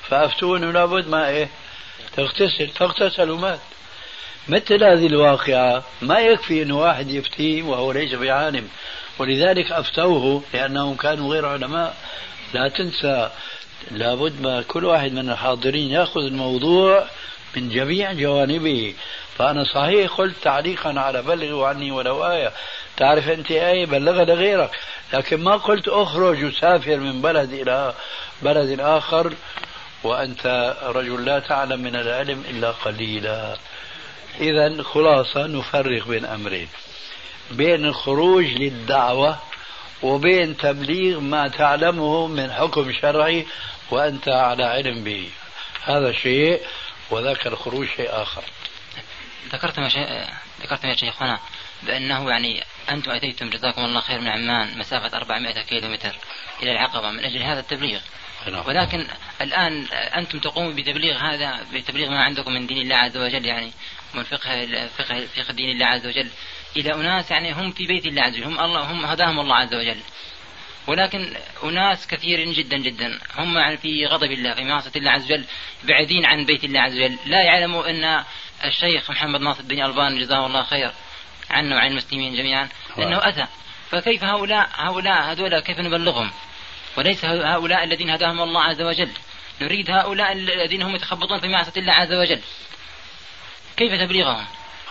[SPEAKER 4] فأفتون لابد ما إيه تغتسل فاغتسل ومات مثل هذه الواقعة ما يكفي أن واحد يفتيه وهو ليس بعالم ولذلك أفتوه لأنهم كانوا غير علماء لا تنسى لابد ما كل واحد من الحاضرين يأخذ الموضوع من جميع جوانبه فأنا صحيح قلت تعليقا على بلغوا عني ولو آية تعرف أنت آية بلغها لغيرك لكن ما قلت أخرج وسافر من بلد إلى بلد آخر وأنت رجل لا تعلم من العلم إلا قليلا إذا خلاصة نفرق بين أمرين بين الخروج للدعوة وبين تبليغ ما تعلمه من حكم شرعي وأنت على علم به هذا شيء وذاك الخروج شيء آخر
[SPEAKER 2] ذكرت يا شي... ذكرتم يا شيخنا بأنه يعني أنتم أتيتم جزاكم الله خير من عمان مسافة 400 كيلو متر إلى العقبة من أجل هذا التبليغ نعم. ولكن الآن أنتم تقومون بتبليغ هذا بتبليغ ما عندكم من دين الله عز وجل يعني من فقه فقه فقه دين الله عز وجل إلى أناس يعني هم في بيت الله عز وجل هم الله هم هداهم الله عز وجل ولكن أناس كثير جدا جدا هم يعني في غضب الله في معصية الله عز وجل بعيدين عن بيت الله عز وجل لا يعلموا أن الشيخ محمد ناصر بن الباني جزاه الله خير عنه وعن المسلمين جميعا انه اتى فكيف هؤلاء هؤلاء هذولا كيف نبلغهم؟ وليس هؤلاء الذين هداهم الله عز وجل نريد هؤلاء الذين هم يتخبطون في معصيه الله عز وجل كيف تبليغهم؟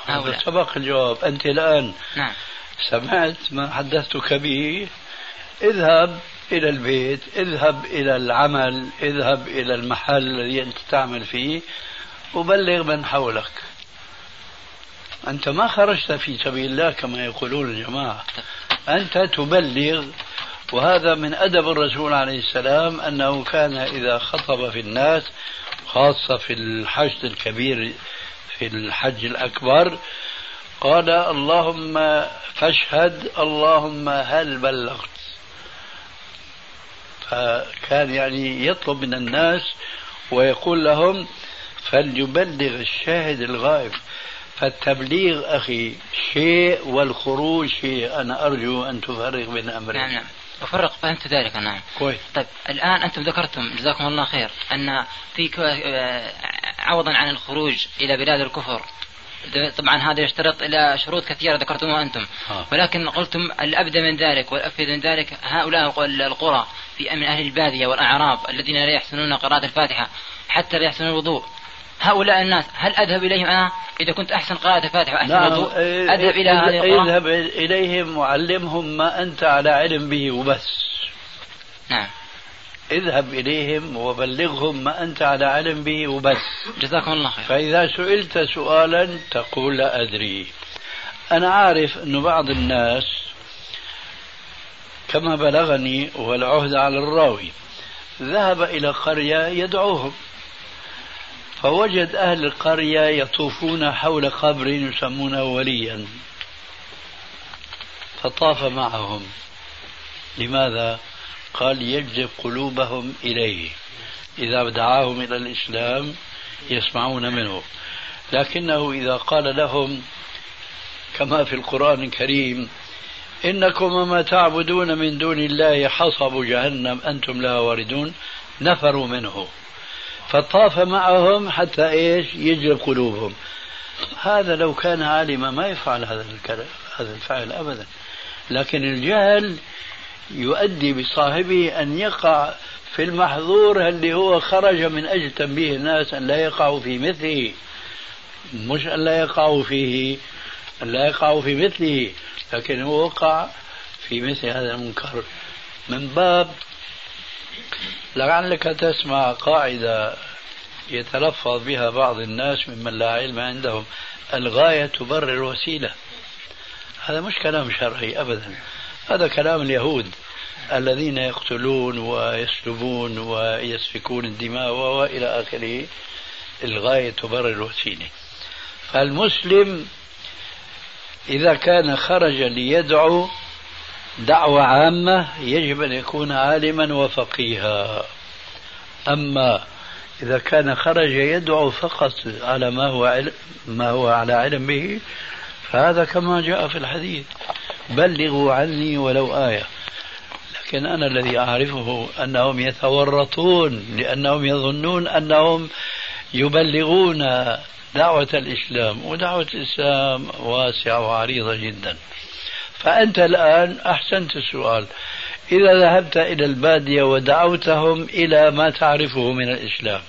[SPEAKER 4] هؤلاء سبق الجواب انت الان نعم سمعت ما حدثتك به اذهب إلى البيت اذهب إلى العمل اذهب إلى المحل الذي أنت تعمل فيه وبلغ من حولك أنت ما خرجت في سبيل الله كما يقولون الجماعة أنت تبلغ وهذا من أدب الرسول عليه السلام أنه كان إذا خطب في الناس خاصة في الحشد الكبير في الحج الأكبر قال اللهم فاشهد اللهم هل بلغت فكان يعني يطلب من الناس ويقول لهم فليبلغ الشاهد الغائب فالتبليغ أخي شيء والخروج شيء أنا أرجو أن تفرق بين أمرين نعم نعم
[SPEAKER 2] أفرق فهمت ذلك نعم كويس طيب الآن أنتم ذكرتم جزاكم الله خير أن في آه، عوضا عن الخروج إلى بلاد الكفر طبعا هذا يشترط الى شروط كثيره ذكرتموها انتم آه. ولكن قلتم الابدى من ذلك والافيد من ذلك هؤلاء القرى في أمن اهل الباديه والاعراب الذين لا يحسنون قراءه الفاتحه حتى لا يحسنون الوضوء هؤلاء الناس هل أذهب إليهم أنا إذا كنت أحسن قراءة فاتحة وأحسن نعم. وضوء أذهب إلى
[SPEAKER 4] هذه القراءة اذهب إليهم وعلمهم ما أنت على علم به وبس نعم اذهب إليهم وبلغهم ما أنت على علم به وبس
[SPEAKER 2] جزاكم الله خير
[SPEAKER 4] فإذا سئلت سؤالا تقول لا أدري أنا عارف أن بعض الناس كما بلغني والعهد على الراوي ذهب إلى قرية يدعوهم فوجد أهل القرية يطوفون حول قبر يسمونه وليا فطاف معهم لماذا؟ قال يجذب قلوبهم إليه إذا دعاهم إلى الإسلام يسمعون منه لكنه إذا قال لهم كما في القرآن الكريم إنكم وما تعبدون من دون الله حصب جهنم أنتم لها واردون نفروا منه فطاف معهم حتى ايش يجلب قلوبهم هذا لو كان عالما ما يفعل هذا الكلام هذا الفعل ابدا لكن الجهل يؤدي بصاحبه ان يقع في المحظور اللي هو خرج من اجل تنبيه الناس ان لا يقعوا في مثله مش ان لا يقعوا فيه ان لا يقعوا في مثله لكن هو وقع في مثل هذا المنكر من باب لعلك تسمع قاعدة يتلفظ بها بعض الناس ممن لا علم عندهم الغاية تبرر الوسيلة هذا مش كلام شرعي أبدا هذا كلام اليهود الذين يقتلون ويسلبون ويسفكون الدماء وإلى آخره الغاية تبرر الوسيلة فالمسلم إذا كان خرج ليدعو دعوة عامة يجب أن يكون عالما وفقيها أما إذا كان خرج يدعو فقط على ما هو علم ما هو على علم به فهذا كما جاء في الحديث بلغوا عني ولو آية لكن أنا الذي أعرفه أنهم يتورطون لأنهم يظنون أنهم يبلغون دعوة الإسلام ودعوة الإسلام واسعة وعريضة جدا فأنت الآن أحسنت السؤال إذا ذهبت إلى البادية ودعوتهم إلى ما تعرفه من الإسلام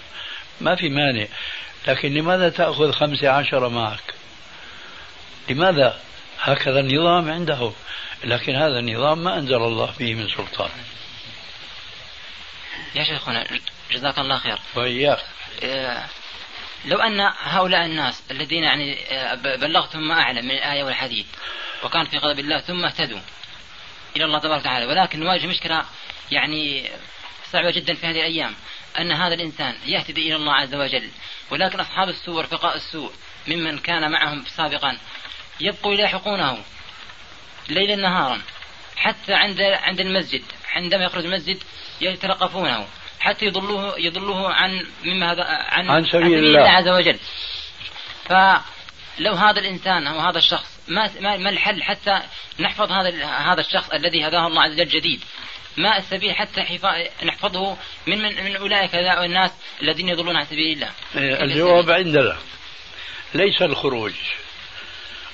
[SPEAKER 4] ما في مانع لكن لماذا تأخذ خمسة عشر معك لماذا هكذا النظام عندهم لكن هذا النظام ما أنزل الله به من سلطان
[SPEAKER 2] يا شيخنا جزاك الله خير
[SPEAKER 4] وإياك آه،
[SPEAKER 2] لو أن هؤلاء الناس الذين يعني آه، بلغتهم ما أعلم من الآية والحديث وكان في غضب الله ثم اهتدوا إلى الله تبارك وتعالى ولكن نواجه مشكلة يعني صعبة جدا في هذه الأيام أن هذا الإنسان يهتدي إلى الله عز وجل ولكن أصحاب السوء ورفقاء السوء ممن كان معهم سابقا يبقوا يلاحقونه ليلا نهارا حتى عند عند المسجد عندما يخرج المسجد يتلقفونه حتى يضلوه يضلوه عن مما هذا عن, عن سبيل الله. الله عز وجل ف لو هذا الانسان او هذا الشخص ما ما الحل حتى نحفظ هذا هذا الشخص الذي هداه الله عز وجل جديد ما السبيل حتى نحفظه من من, من اولئك الناس الذين يضلون عن سبيل الله
[SPEAKER 4] إيه، الجواب عندنا ليس الخروج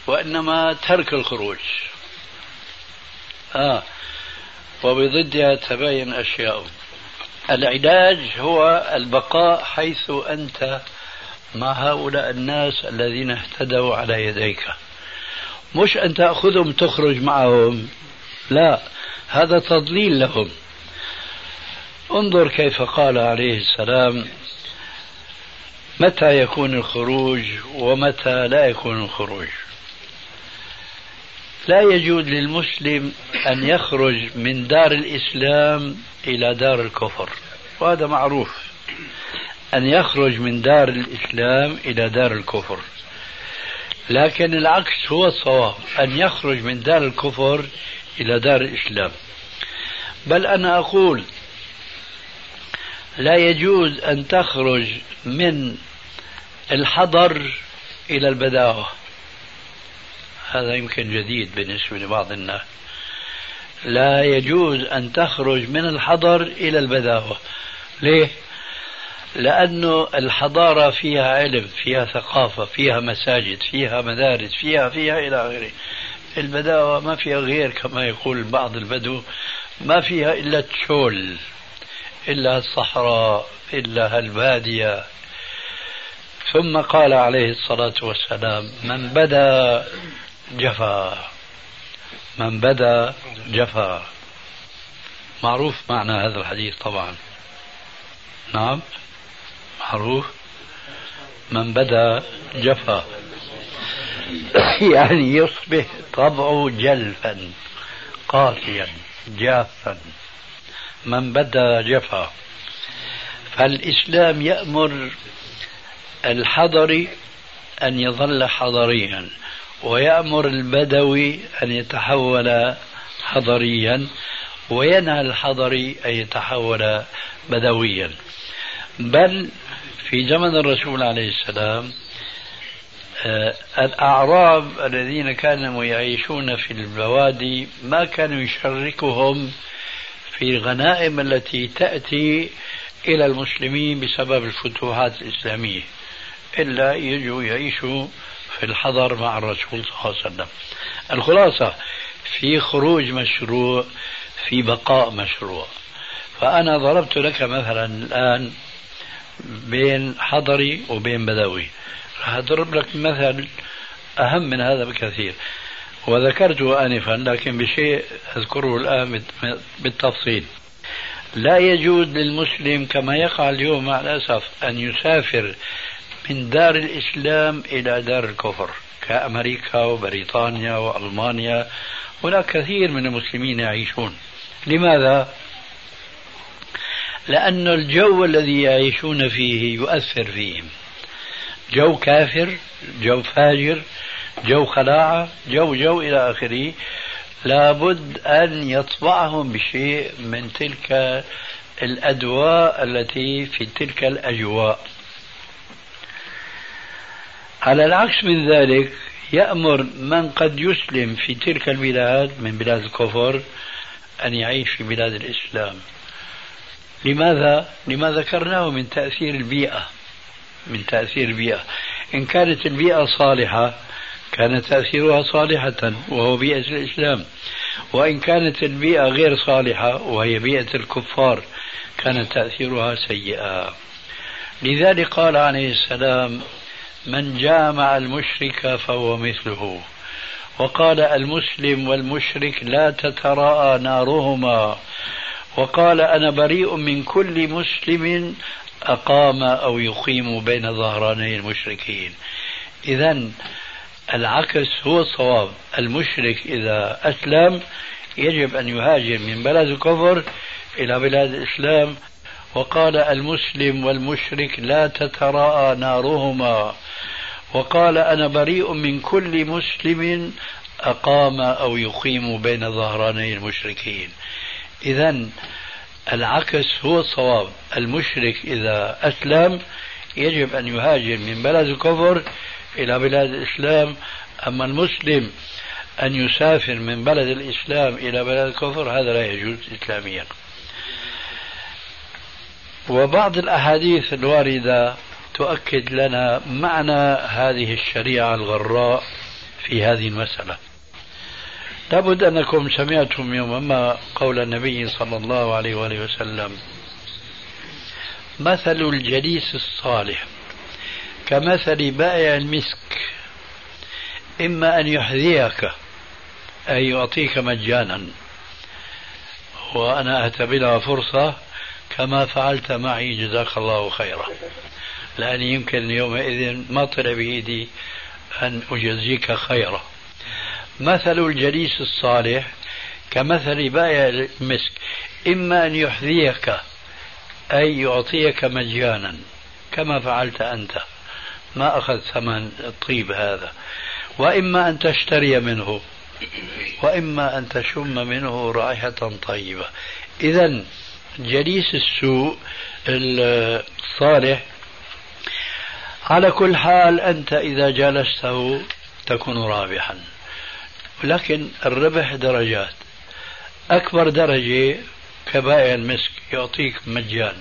[SPEAKER 4] وانما ترك الخروج اه وبضدها تباين اشياء العلاج هو البقاء حيث انت مع هؤلاء الناس الذين اهتدوا على يديك مش أن تأخذهم تخرج معهم لا هذا تضليل لهم انظر كيف قال عليه السلام متى يكون الخروج ومتى لا يكون الخروج لا يجوز للمسلم أن يخرج من دار الإسلام إلى دار الكفر وهذا معروف أن يخرج من دار الإسلام إلى دار الكفر لكن العكس هو الصواب أن يخرج من دار الكفر إلى دار الإسلام بل أنا أقول لا يجوز أن تخرج من الحضر إلى البداوة هذا يمكن جديد بالنسبة لبعض الناس لا يجوز أن تخرج من الحضر إلى البداوة ليه؟ لأنه الحضارة فيها علم فيها ثقافة فيها مساجد فيها مدارس فيها فيها إلى آخره البداوة ما فيها غير كما يقول بعض البدو ما فيها إلا التشول إلا الصحراء إلا البادية ثم قال عليه الصلاة والسلام من بدا جفا من بدا جفا معروف معنى هذا الحديث طبعا نعم معروف من بدا جفا يعني يصبح طبعه جلفا قاسيا جافا من بدا جفا فالإسلام يأمر الحضري أن يظل حضريا ويأمر البدوي أن يتحول حضريا وينهى الحضري أن يتحول بدويا بل في زمن الرسول عليه السلام آه، الأعراب الذين كانوا يعيشون في البوادي ما كانوا يشركهم في الغنائم التي تأتي إلى المسلمين بسبب الفتوحات الإسلامية إلا يجوا يعيشوا في الحضر مع الرسول صلى الله عليه وسلم الخلاصة في خروج مشروع في بقاء مشروع فأنا ضربت لك مثلا الآن بين حضري وبين بدوي راح أضرب لك مثل أهم من هذا بكثير وذكرته آنفا لكن بشيء أذكره الآن بالتفصيل لا يجوز للمسلم كما يقع اليوم مع الأسف أن يسافر من دار الإسلام إلى دار الكفر كأمريكا وبريطانيا وألمانيا هناك كثير من المسلمين يعيشون لماذا؟ لأن الجو الذي يعيشون فيه يؤثر فيهم جو كافر جو فاجر جو خلاعة جو جو إلى آخره لابد أن يطبعهم بشيء من تلك الأدواء التي في تلك الأجواء على العكس من ذلك يأمر من قد يسلم في تلك البلاد من بلاد الكفر أن يعيش في بلاد الإسلام لماذا؟ لما ذكرناه من تأثير البيئة من تأثير البيئة إن كانت البيئة صالحة كان تأثيرها صالحة وهو بيئة الإسلام وإن كانت البيئة غير صالحة وهي بيئة الكفار كان تأثيرها سيئا لذلك قال عليه السلام من جامع المشرك فهو مثله وقال المسلم والمشرك لا تتراءى نارهما وقال أنا بريء من كل مسلم أقام أو يقيم بين ظهراني المشركين إذا العكس هو الصواب المشرك إذا أسلم يجب أن يهاجر من بلد الكفر إلى بلاد الإسلام وقال المسلم والمشرك لا تتراءى نارهما وقال أنا بريء من كل مسلم أقام أو يقيم بين ظهراني المشركين إذا العكس هو الصواب المشرك إذا أسلم يجب أن يهاجر من بلد الكفر إلى بلاد الإسلام أما المسلم أن يسافر من بلد الإسلام إلى بلد الكفر هذا لا يجوز إسلاميا وبعض الأحاديث الواردة تؤكد لنا معنى هذه الشريعة الغراء في هذه المسألة لابد أنكم سمعتم يوما ما قول النبي صلى الله عليه وآله وسلم مثل الجليس الصالح كمثل بائع المسك إما أن يحذيك أي يعطيك مجانا وأنا أعتبرها فرصة كما فعلت معي جزاك الله خيرا لأني يمكن يومئذ ما طلع بإيدي أن أجزيك خيرا مثل الجليس الصالح كمثل بائع المسك إما أن يحذيك أي يعطيك مجانا كما فعلت أنت ما أخذ ثمن الطيب هذا وإما أن تشتري منه وإما أن تشم منه رائحة طيبة إذا جليس السوء الصالح على كل حال أنت إذا جالسته تكون رابحا ولكن الربح درجات أكبر درجة كبائع المسك يعطيك مجان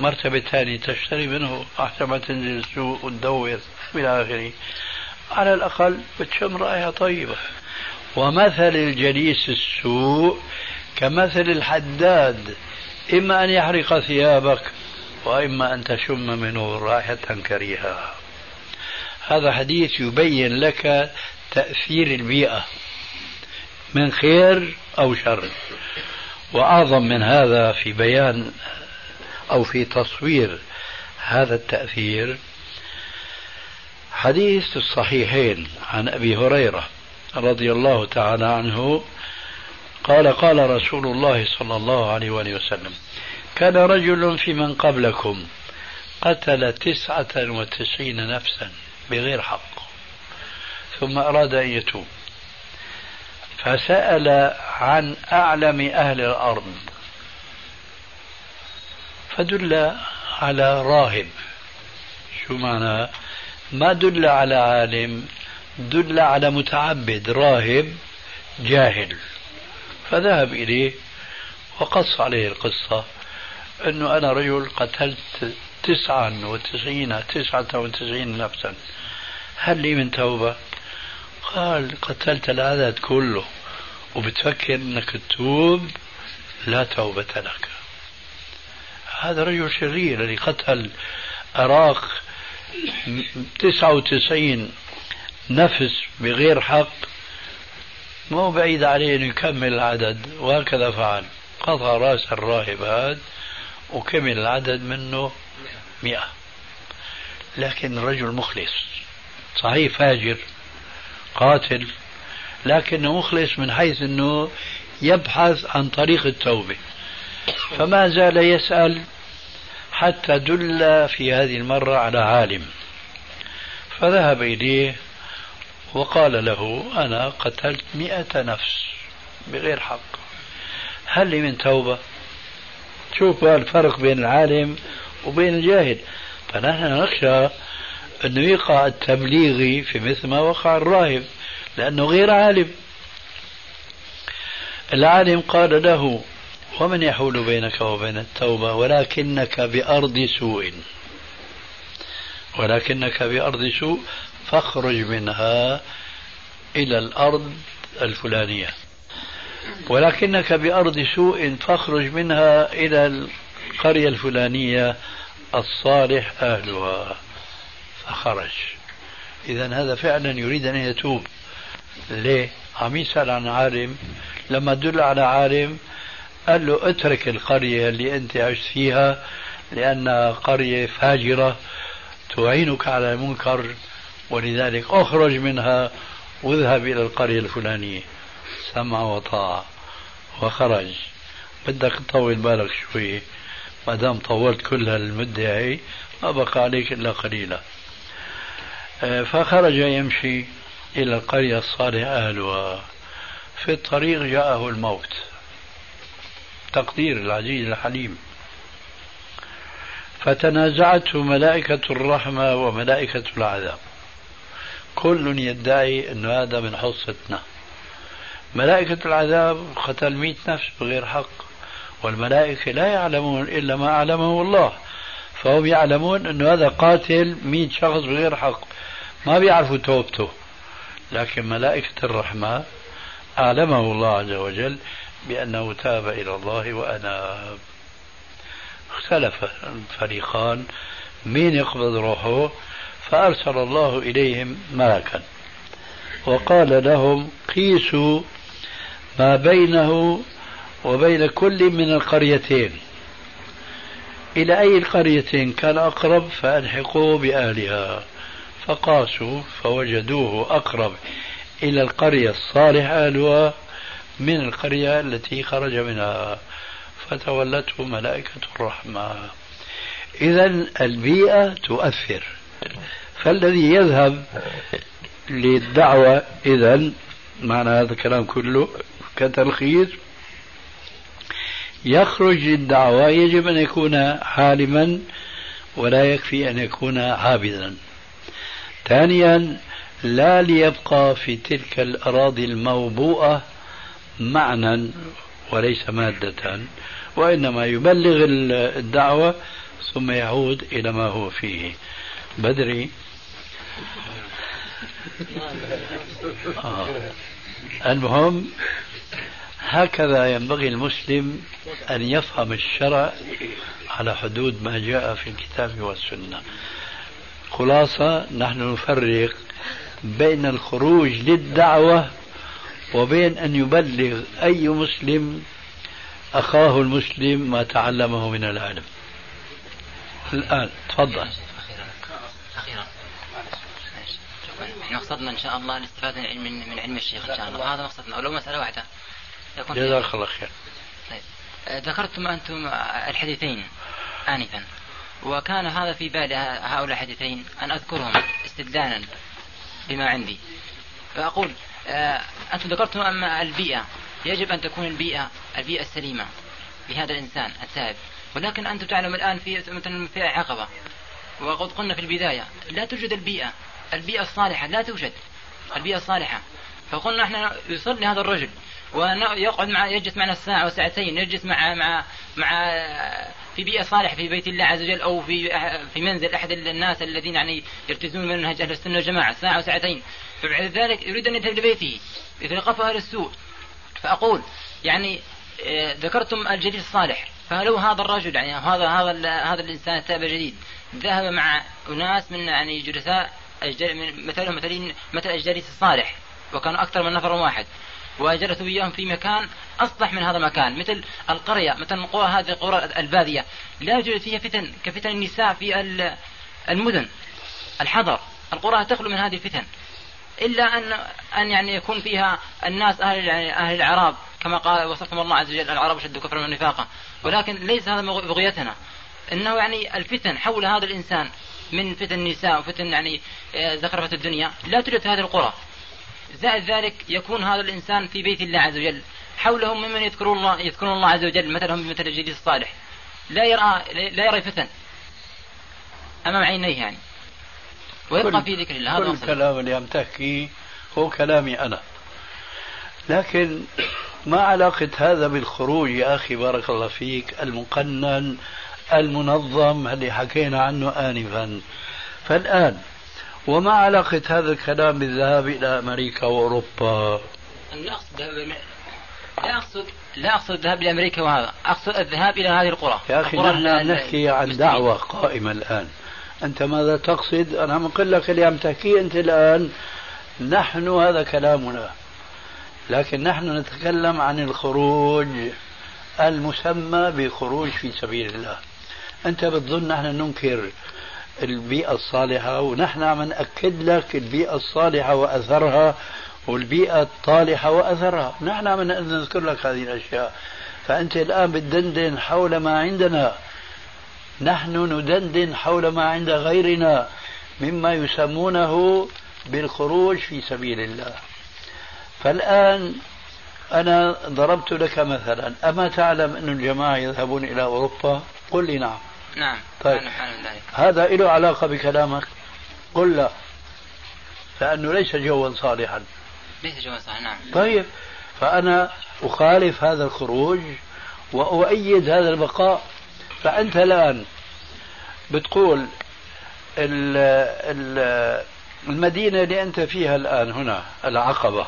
[SPEAKER 4] مرتبة ثانية تشتري منه أحسن ما تنزل السوق وتدور إلى آخره على الأقل بتشم رائحة طيبة ومثل الجليس السوء كمثل الحداد إما أن يحرق ثيابك وإما أن تشم منه رائحة كريهة هذا حديث يبين لك تأثير البيئة من خير أو شر وأعظم من هذا في بيان أو في تصوير هذا التأثير حديث الصحيحين عن أبي هريرة رضي الله تعالى عنه قال قال رسول الله صلى الله عليه وآله وسلم كان رجل في من قبلكم قتل تسعة وتسعين نفسا بغير حق ثم أراد أن يتوب فسأل عن أعلم أهل الأرض فدل على راهب شو معنى ما دل على عالم دل على متعبد راهب جاهل فذهب إليه وقص عليه القصة أنه أنا رجل قتلت تسعة وتسعين تسعة وتسعين نفسا هل لي من توبة قال قتلت العدد كله وبتفكر انك تتوب لا توبة لك هذا رجل شرير الذي قتل أراق 99 نفس بغير حق مو بعيد عليه أن يكمل العدد وهكذا فعل قطع رأس الراهب هذا وكمل العدد منه مئة لكن رجل مخلص صحيح فاجر قاتل لكنه مخلص من حيث أنه يبحث عن طريق التوبة فما زال يسأل حتى دل في هذه المرة على عالم فذهب إليه وقال له أنا قتلت مئة نفس بغير حق هل لي من توبة شوف الفرق بين العالم وبين الجاهل فنحن نخشى أنه يقع التبليغي في مثل ما وقع الراهب لأنه غير عالم العالم قال له ومن يحول بينك وبين التوبة ولكنك بأرض سوء ولكنك بأرض سوء فاخرج منها إلى الأرض الفلانية ولكنك بأرض سوء فاخرج منها إلى القرية الفلانية الصالح أهلها فخرج إذا هذا فعلا يريد أن يتوب ليه؟ عم يسأل عن عالم لما دل على عالم قال له اترك القرية اللي أنت عشت فيها لأنها قرية فاجرة تعينك على المنكر ولذلك اخرج منها واذهب إلى القرية الفلانية سمع وطاعة وخرج بدك تطول بالك شوي ما دام طولت كل هالمدة هي ما بقى عليك إلا قليلا آه، فخرج يمشي إلى القرية الصالحة أهلها في الطريق جاءه الموت تقدير العزيز الحليم فتنازعته ملائكة الرحمة وملائكة العذاب كل يدعي أن هذا من حصتنا ملائكة العذاب قتل مئة نفس بغير حق والملائكة لا يعلمون إلا ما أعلمه الله فهم يعلمون أن هذا قاتل مئة شخص بغير حق ما بيعرفوا توبته لكن ملائكة الرحمة أعلمه الله عز وجل بأنه تاب إلى الله وأناب اختلف الفريقان مين يقبض روحه فأرسل الله إليهم ملكا وقال لهم قيسوا ما بينه وبين كل من القريتين إلى أي القريتين كان أقرب فألحقوه بأهلها فقاسوا فوجدوه أقرب إلى القرية الصالحة له من القرية التي خرج منها فتولته ملائكة الرحمة إذا البيئة تؤثر فالذي يذهب للدعوة إذا معنى هذا الكلام كله كتلخيص يخرج للدعوة يجب أن يكون عالما ولا يكفي أن يكون عابدا ثانيا لا ليبقى في تلك الأراضي الموبوءة معنى وليس مادة وإنما يبلغ الدعوة ثم يعود إلى ما هو فيه بدري آه. المهم هكذا ينبغي المسلم أن يفهم الشرع على حدود ما جاء في الكتاب والسنة خلاصة نحن نفرق بين الخروج للدعوة وبين أن يبلغ أي مسلم أخاه المسلم ما تعلمه من العلم الآن تفضل أخيرا احنا مقصدنا ان شاء الله الاستفاده من
[SPEAKER 5] علم من علم الشيخ ان شاء الله هذا مقصدنا ولو مساله واحده جزاك الله خير طيب. ذكرتم انتم الحديثين انفا وكان هذا في بالي هؤلاء الحديثين أن أذكرهم استدلالا بما عندي فأقول آه، أنتم ذكرتم أما البيئة يجب أن تكون البيئة البيئة السليمة لهذا الإنسان التائب ولكن أنتم تعلم الآن في مثلا في عقبة وقد قلنا في البداية لا توجد البيئة البيئة الصالحة لا توجد البيئة الصالحة فقلنا احنا يصلي هذا الرجل ويقعد مع يجلس معنا الساعة وساعتين يجلس مع مع مع في بيئة صالحة في بيت الله عز وجل أو في في منزل أحد الناس الذين يعني يرتزون منهج أهل السنة والجماعة ساعة وساعتين فبعد ذلك يريد أن يذهب لبيته يتلقفه أهل السوء فأقول يعني آه، ذكرتم الجديد الصالح فلو هذا الرجل يعني هذا هذا هذا الانسان التاب الجديد ذهب مع اناس من يعني جلساء مثلهم مثلين مثل الجليس الصالح وكانوا اكثر من نفر واحد وجلسوا وياهم في مكان اصلح من هذا المكان مثل القريه مثل القرى هذه القرى الباديه لا يوجد فيها فتن كفتن النساء في المدن الحضر القرى تخلو من هذه الفتن الا ان ان يعني يكون فيها الناس اهل يعني اهل الاعراب كما قال وصفهم الله عز وجل العرب شد كفرا ونفاقا ولكن ليس هذا بغيتنا انه يعني الفتن حول هذا الانسان من فتن النساء وفتن يعني آه، زخرفه الدنيا لا توجد في هذه القرى زائد ذلك يكون هذا الإنسان في بيت الله عز وجل حولهم ممن يذكرون الله يذكرون الله عز وجل مثلهم بمثل الجليس الصالح لا يرى لا يرى فتن أمام عينيه يعني
[SPEAKER 4] ويبقى في ذكر الله هذا كل الكلام اللي عم تحكي هو كلامي أنا لكن ما علاقة هذا بالخروج يا أخي بارك الله فيك المقنن المنظم اللي حكينا عنه آنفا فالآن وما علاقة هذا الكلام بالذهاب إلى أمريكا وأوروبا
[SPEAKER 5] لا أقصد لا أقصد لا أقصد الذهاب إلى أمريكا وهذا أقصد الذهاب إلى هذه القرى
[SPEAKER 4] يا أخي نحن نحكي عن دعوة قائمة الآن أنت ماذا تقصد أنا بقول لك اللي عم تحكيه أنت الآن نحن هذا كلامنا لكن نحن نتكلم عن الخروج المسمى بخروج في سبيل الله أنت بتظن نحن ننكر البيئة الصالحة ونحن عم نأكد لك البيئة الصالحة وأثرها والبيئة الطالحة وأثرها نحن عم نذكر لك هذه الأشياء فأنت الآن بتدندن حول ما عندنا نحن ندندن حول ما عند غيرنا مما يسمونه بالخروج في سبيل الله فالآن أنا ضربت لك مثلا أما تعلم أن الجماعة يذهبون إلى أوروبا قل لي نعم
[SPEAKER 5] نعم
[SPEAKER 4] طيب ذلك. هذا له علاقة بكلامك قل لا لأنه ليس جوا صالحا
[SPEAKER 5] ليس جوا صالحا نعم
[SPEAKER 4] طيب فأنا أخالف هذا الخروج وأؤيد هذا البقاء فأنت الآن بتقول المدينة اللي أنت فيها الآن هنا العقبة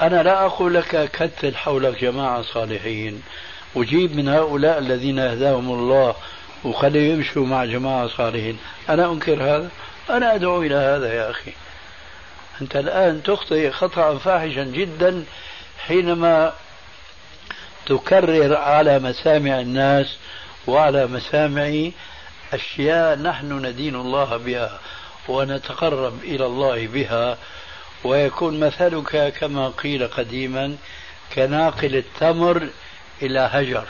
[SPEAKER 4] أنا لا أقول لك كتل حولك جماعة صالحين أجيب من هؤلاء الذين هداهم الله وخليهم يمشوا مع جماعة صالحين أنا أنكر هذا أنا أدعو إلى هذا يا أخي أنت الآن تخطئ خطأ فاحشا جدا حينما تكرر على مسامع الناس وعلى مسامعي أشياء نحن ندين الله بها ونتقرب إلى الله بها ويكون مثلك كما قيل قديما كناقل التمر إلى هجر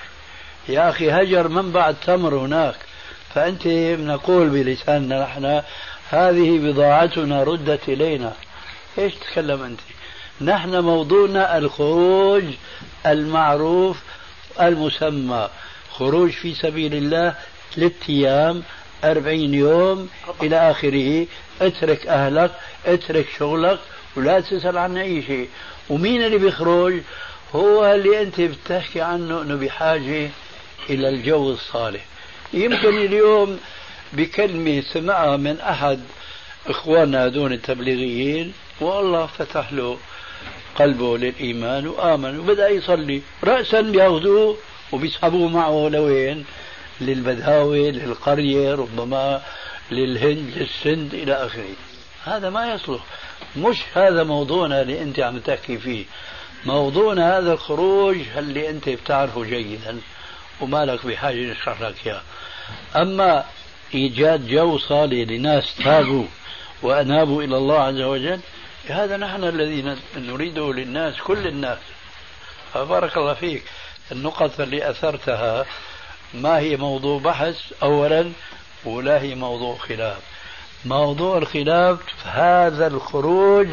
[SPEAKER 4] يا أخي هجر منبع التمر هناك فأنت نقول بلساننا نحن هذه بضاعتنا ردت إلينا إيش تتكلم أنت نحن موضوعنا الخروج المعروف المسمى خروج في سبيل الله ثلاثة أيام أربعين يوم إلى آخره اترك أهلك اترك شغلك ولا تسأل عن أي شيء ومين اللي بيخرج هو اللي أنت بتحكي عنه أنه بحاجة إلى الجو الصالح يمكن اليوم بكلمة سمعها من أحد إخواننا هذول التبليغيين والله فتح له قلبه للإيمان وآمن وبدأ يصلي رأسا بياخذوه وبيسحبوه معه لوين للبداوه للقرية ربما للهند للسند إلى آخره هذا ما يصلح مش هذا موضوعنا اللي أنت عم تحكي فيه موضوعنا هذا الخروج اللي أنت بتعرفه جيدا وما لك بحاجة نشرح لك إياه أما إيجاد جو صالح لناس تابوا وأنابوا إلى الله عز وجل هذا نحن الذي نريده للناس كل الناس فبارك الله فيك النقط اللي أثرتها ما هي موضوع بحث أولا ولا هي موضوع خلاف موضوع الخلاف هذا الخروج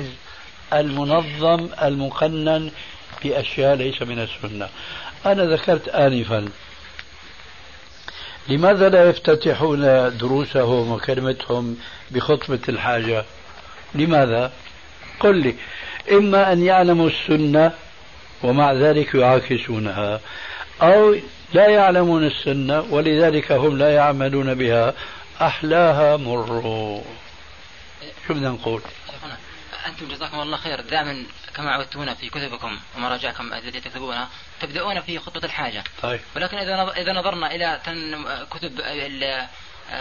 [SPEAKER 4] المنظم المقنن بأشياء ليس من السنة أنا ذكرت آنفا لماذا لا يفتتحون دروسهم وكلمتهم بخطبة الحاجة لماذا قل لي إما أن يعلموا السنة ومع ذلك يعاكسونها أو لا يعلمون السنة ولذلك هم لا يعملون بها أحلاها مروا شو بدنا نقول
[SPEAKER 5] أنتم جزاكم الله خير دائما كما عودتونا في كتبكم ومراجعكم التي تكتبونها تبدأون في خطة الحاجة طيب. ولكن إذا نظرنا إلى كتب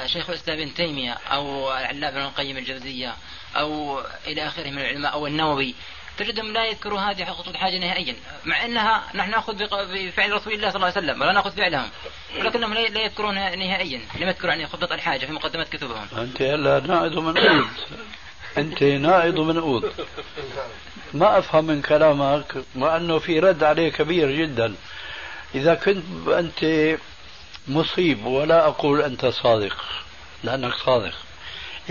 [SPEAKER 5] شيخ الاسلام ابن تيميه او العلاب بن القيم الجوزيه او الى اخره من العلماء او النووي تجدهم لا يذكروا هذه خطوة الحاجة نهائيا مع أنها نحن نأخذ بفعل رسول الله صلى الله عليه وسلم ولا نأخذ فعلهم ولكنهم لا يذكرونها نهائيا لم يذكروا عن يعني خطة الحاجة في مقدمة كتبهم
[SPEAKER 4] أنت هلا نائد من أنت نائض اوض ما أفهم من كلامك مع أنه في رد عليه كبير جدا إذا كنت أنت مصيب ولا أقول أنت صادق لأنك صادق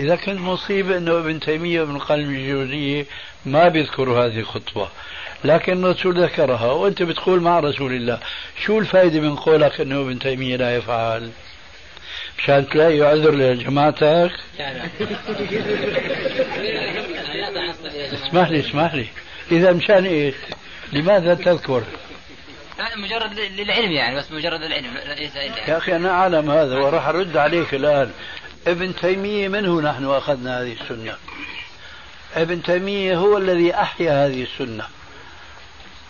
[SPEAKER 4] إذا كنت مصيب أنه ابن تيمية وابن القيم الجوزية ما بيذكروا هذه الخطبه لكن الرسول ذكرها وأنت بتقول مع رسول الله شو الفائدة من قولك أنه ابن تيمية لا يفعل مشان تلاقي عذر لجماعتك اسمح لي اسمح لي اذا مشان ايش؟ لماذا تذكر؟
[SPEAKER 5] مجرد للعلم يعني بس مجرد العلم ليس يعني.
[SPEAKER 4] يا اخي انا اعلم هذا وراح ارد عليك الان ابن تيميه منه نحن اخذنا هذه السنه ابن تيميه هو الذي احيا هذه السنه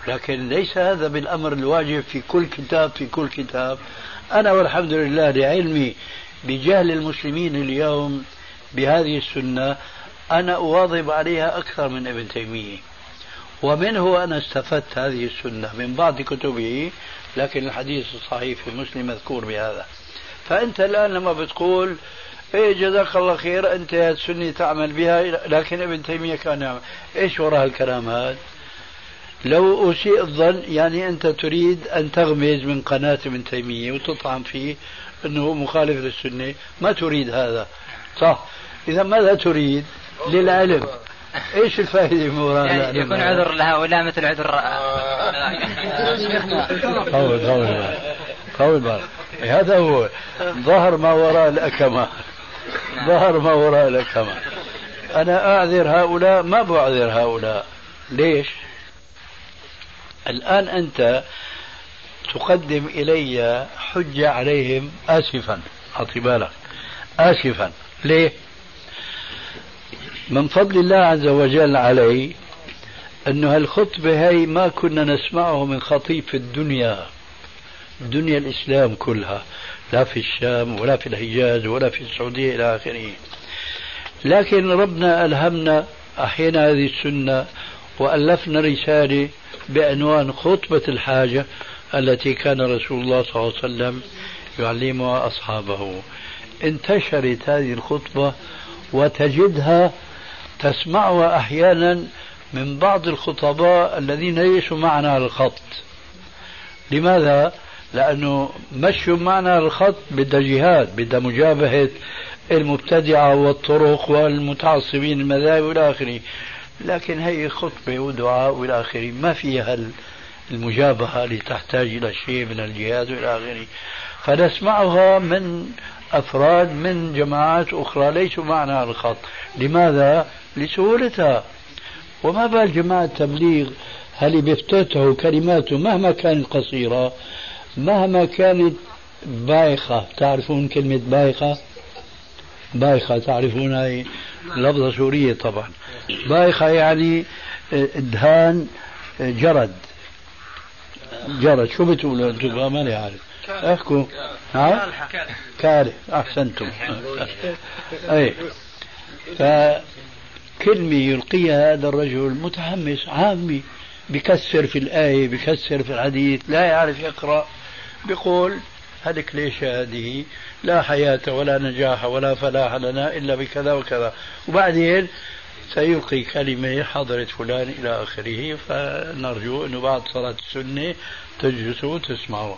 [SPEAKER 4] لكن ليس هذا بالامر الواجب في كل كتاب في كل كتاب أنا والحمد لله لعلمي بجهل المسلمين اليوم بهذه السنة أنا أواظب عليها أكثر من ابن تيمية ومنه أنا استفدت هذه السنة من بعض كتبه لكن الحديث الصحيح في مسلم مذكور بهذا فأنت الآن لما بتقول إيه جزاك الله خير أنت سني تعمل بها لكن ابن تيمية كان يعمل إيش وراء الكلام هذا لو أسيء الظن يعني أنت تريد أن تغمز من قناة ابن تيمية وتطعن فيه أنه مخالف للسنة ما تريد هذا صح إذا ماذا تريد للعلم ايش الفائده من وراء يعني يكون عذر لهؤلاء مثل عذر قول قول قول بارك إيه، هذا هو ظهر ما وراء الاكمه ظهر ما وراء الاكمه انا اعذر هؤلاء ما بعذر هؤلاء ليش؟ الآن أنت تقدم إلي حجة عليهم آسفا أعطي بالك آسفا ليه؟ من فضل الله عز وجل علي أنه هالخطبة هي ما كنا نسمعه من خطيب في الدنيا دنيا الإسلام كلها لا في الشام ولا في الحجاز ولا في السعودية إلى آخره لكن ربنا ألهمنا أحينا هذه السنة وألفنا رسالة بعنوان خطبة الحاجة التي كان رسول الله صلى الله عليه وسلم يعلمها أصحابه انتشرت هذه الخطبة وتجدها تسمعها أحيانا من بعض الخطباء الذين ليسوا معنا على الخط لماذا؟ لأنه مشوا معنا الخط بدها جهاد بدها مجابهة المبتدعة والطرق والمتعصبين المذاهب إلى آخره لكن هي خطبة ودعاء وإلى آخره ما فيها المجابهة اللي تحتاج إلى شيء من الجهاد وإلى آخره فنسمعها من أفراد من جماعات أخرى ليسوا معنا على الخط لماذا؟ لسهولتها وما بال جماعة التبليغ هل بفتته كلماته مهما كانت قصيرة مهما كانت بايخة تعرفون كلمة بايخة بايخة تعرفون هاي لفظة سورية طبعا بايخة يعني آه، دهان آه، جرد جرد شو بتقولوا انتم ماني عارف احكوا ها كاره احسنتم اي فكلمة يلقيها هذا الرجل متحمس عامي بكسر في الآية بكسر في الحديث لا يعرف يقرأ بقول هذه كليشة هذه لا حياة ولا نجاح ولا فلاح لنا إلا بكذا وكذا وبعدين سيلقي كلمة حضرة فلان إلى آخره فنرجو أنه بعد صلاة السنة تجلسوا وتسمعوا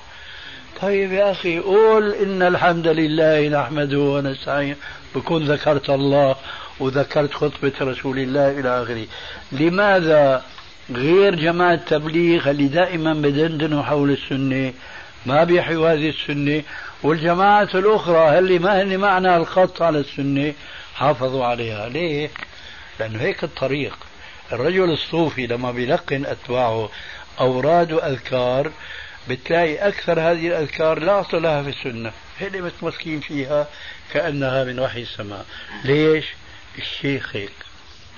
[SPEAKER 4] طيب يا أخي قول إن الحمد لله نحمده ونستعين بكون ذكرت الله وذكرت خطبة رسول الله إلى آخره لماذا غير جماعة التبليغ اللي دائما بدندنوا حول السنة ما بيحيوا هذه السنة والجماعات الأخرى اللي ما هن معنى الخط على السنة حافظوا عليها ليه لأنه هيك الطريق الرجل الصوفي لما بيلقن أتباعه أوراد وأذكار بتلاقي أكثر هذه الأذكار لا أصل لها في السنة هن متمسكين فيها كأنها من وحي السماء ليش؟ الشيخ هيك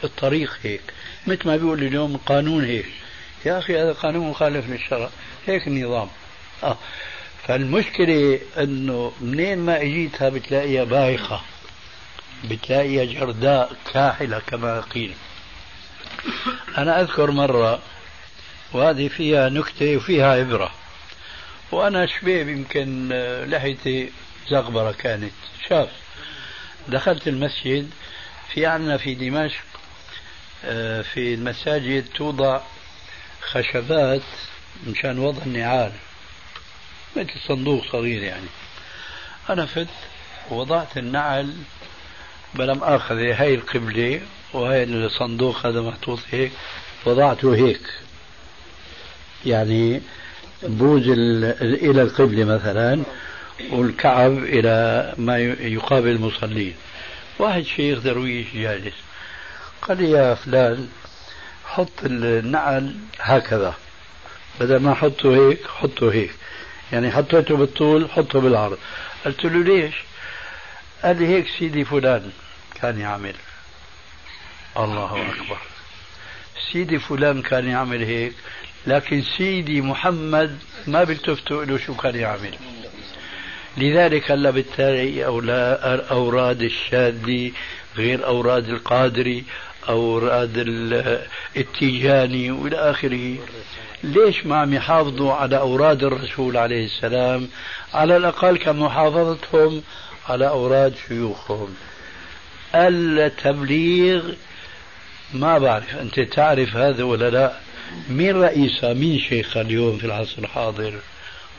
[SPEAKER 4] الطريق هيك مثل ما بيقول اليوم القانون هيك يا أخي هذا قانون مخالف للشرع هيك النظام آه. فالمشكلة أنه منين ما إجيتها بتلاقيها بايخة بتلاقيها جرداء كاحلة كما قيل أنا أذكر مرة وهذه فيها نكتة وفيها عبرة وأنا شبيب يمكن لحيتي زغبرة كانت شاب دخلت المسجد في عندنا في دمشق آه، في المساجد توضع خشبات مشان وضع النعال مثل صندوق صغير يعني أنا فت وضعت النعل بلم اخذ هاي القبله وهي الصندوق هذا محطوط هيك وضعته هيك يعني بوز الى القبله مثلا والكعب الى ما يقابل المصلين واحد شيخ درويش جالس قال لي يا فلان حط النعل هكذا بدل ما حطه هيك حطه هيك يعني حطيته بالطول حطه بالعرض قلت له ليش قال لي هيك سيدي فلان كان يعمل الله أكبر سيدي فلان كان يعمل هيك لكن سيدي محمد ما بيلتفتوا له شو كان يعمل لذلك هلا بالتالي أوراد الشاذي غير أوراد القادري أوراد التيجاني وإلى آخره ليش ما عم يحافظوا على أوراد الرسول عليه السلام على الأقل كمحافظتهم على أوراد شيوخهم التبليغ ما بعرف أنت تعرف هذا ولا لا مين رئيسها مين شيخها اليوم في العصر الحاضر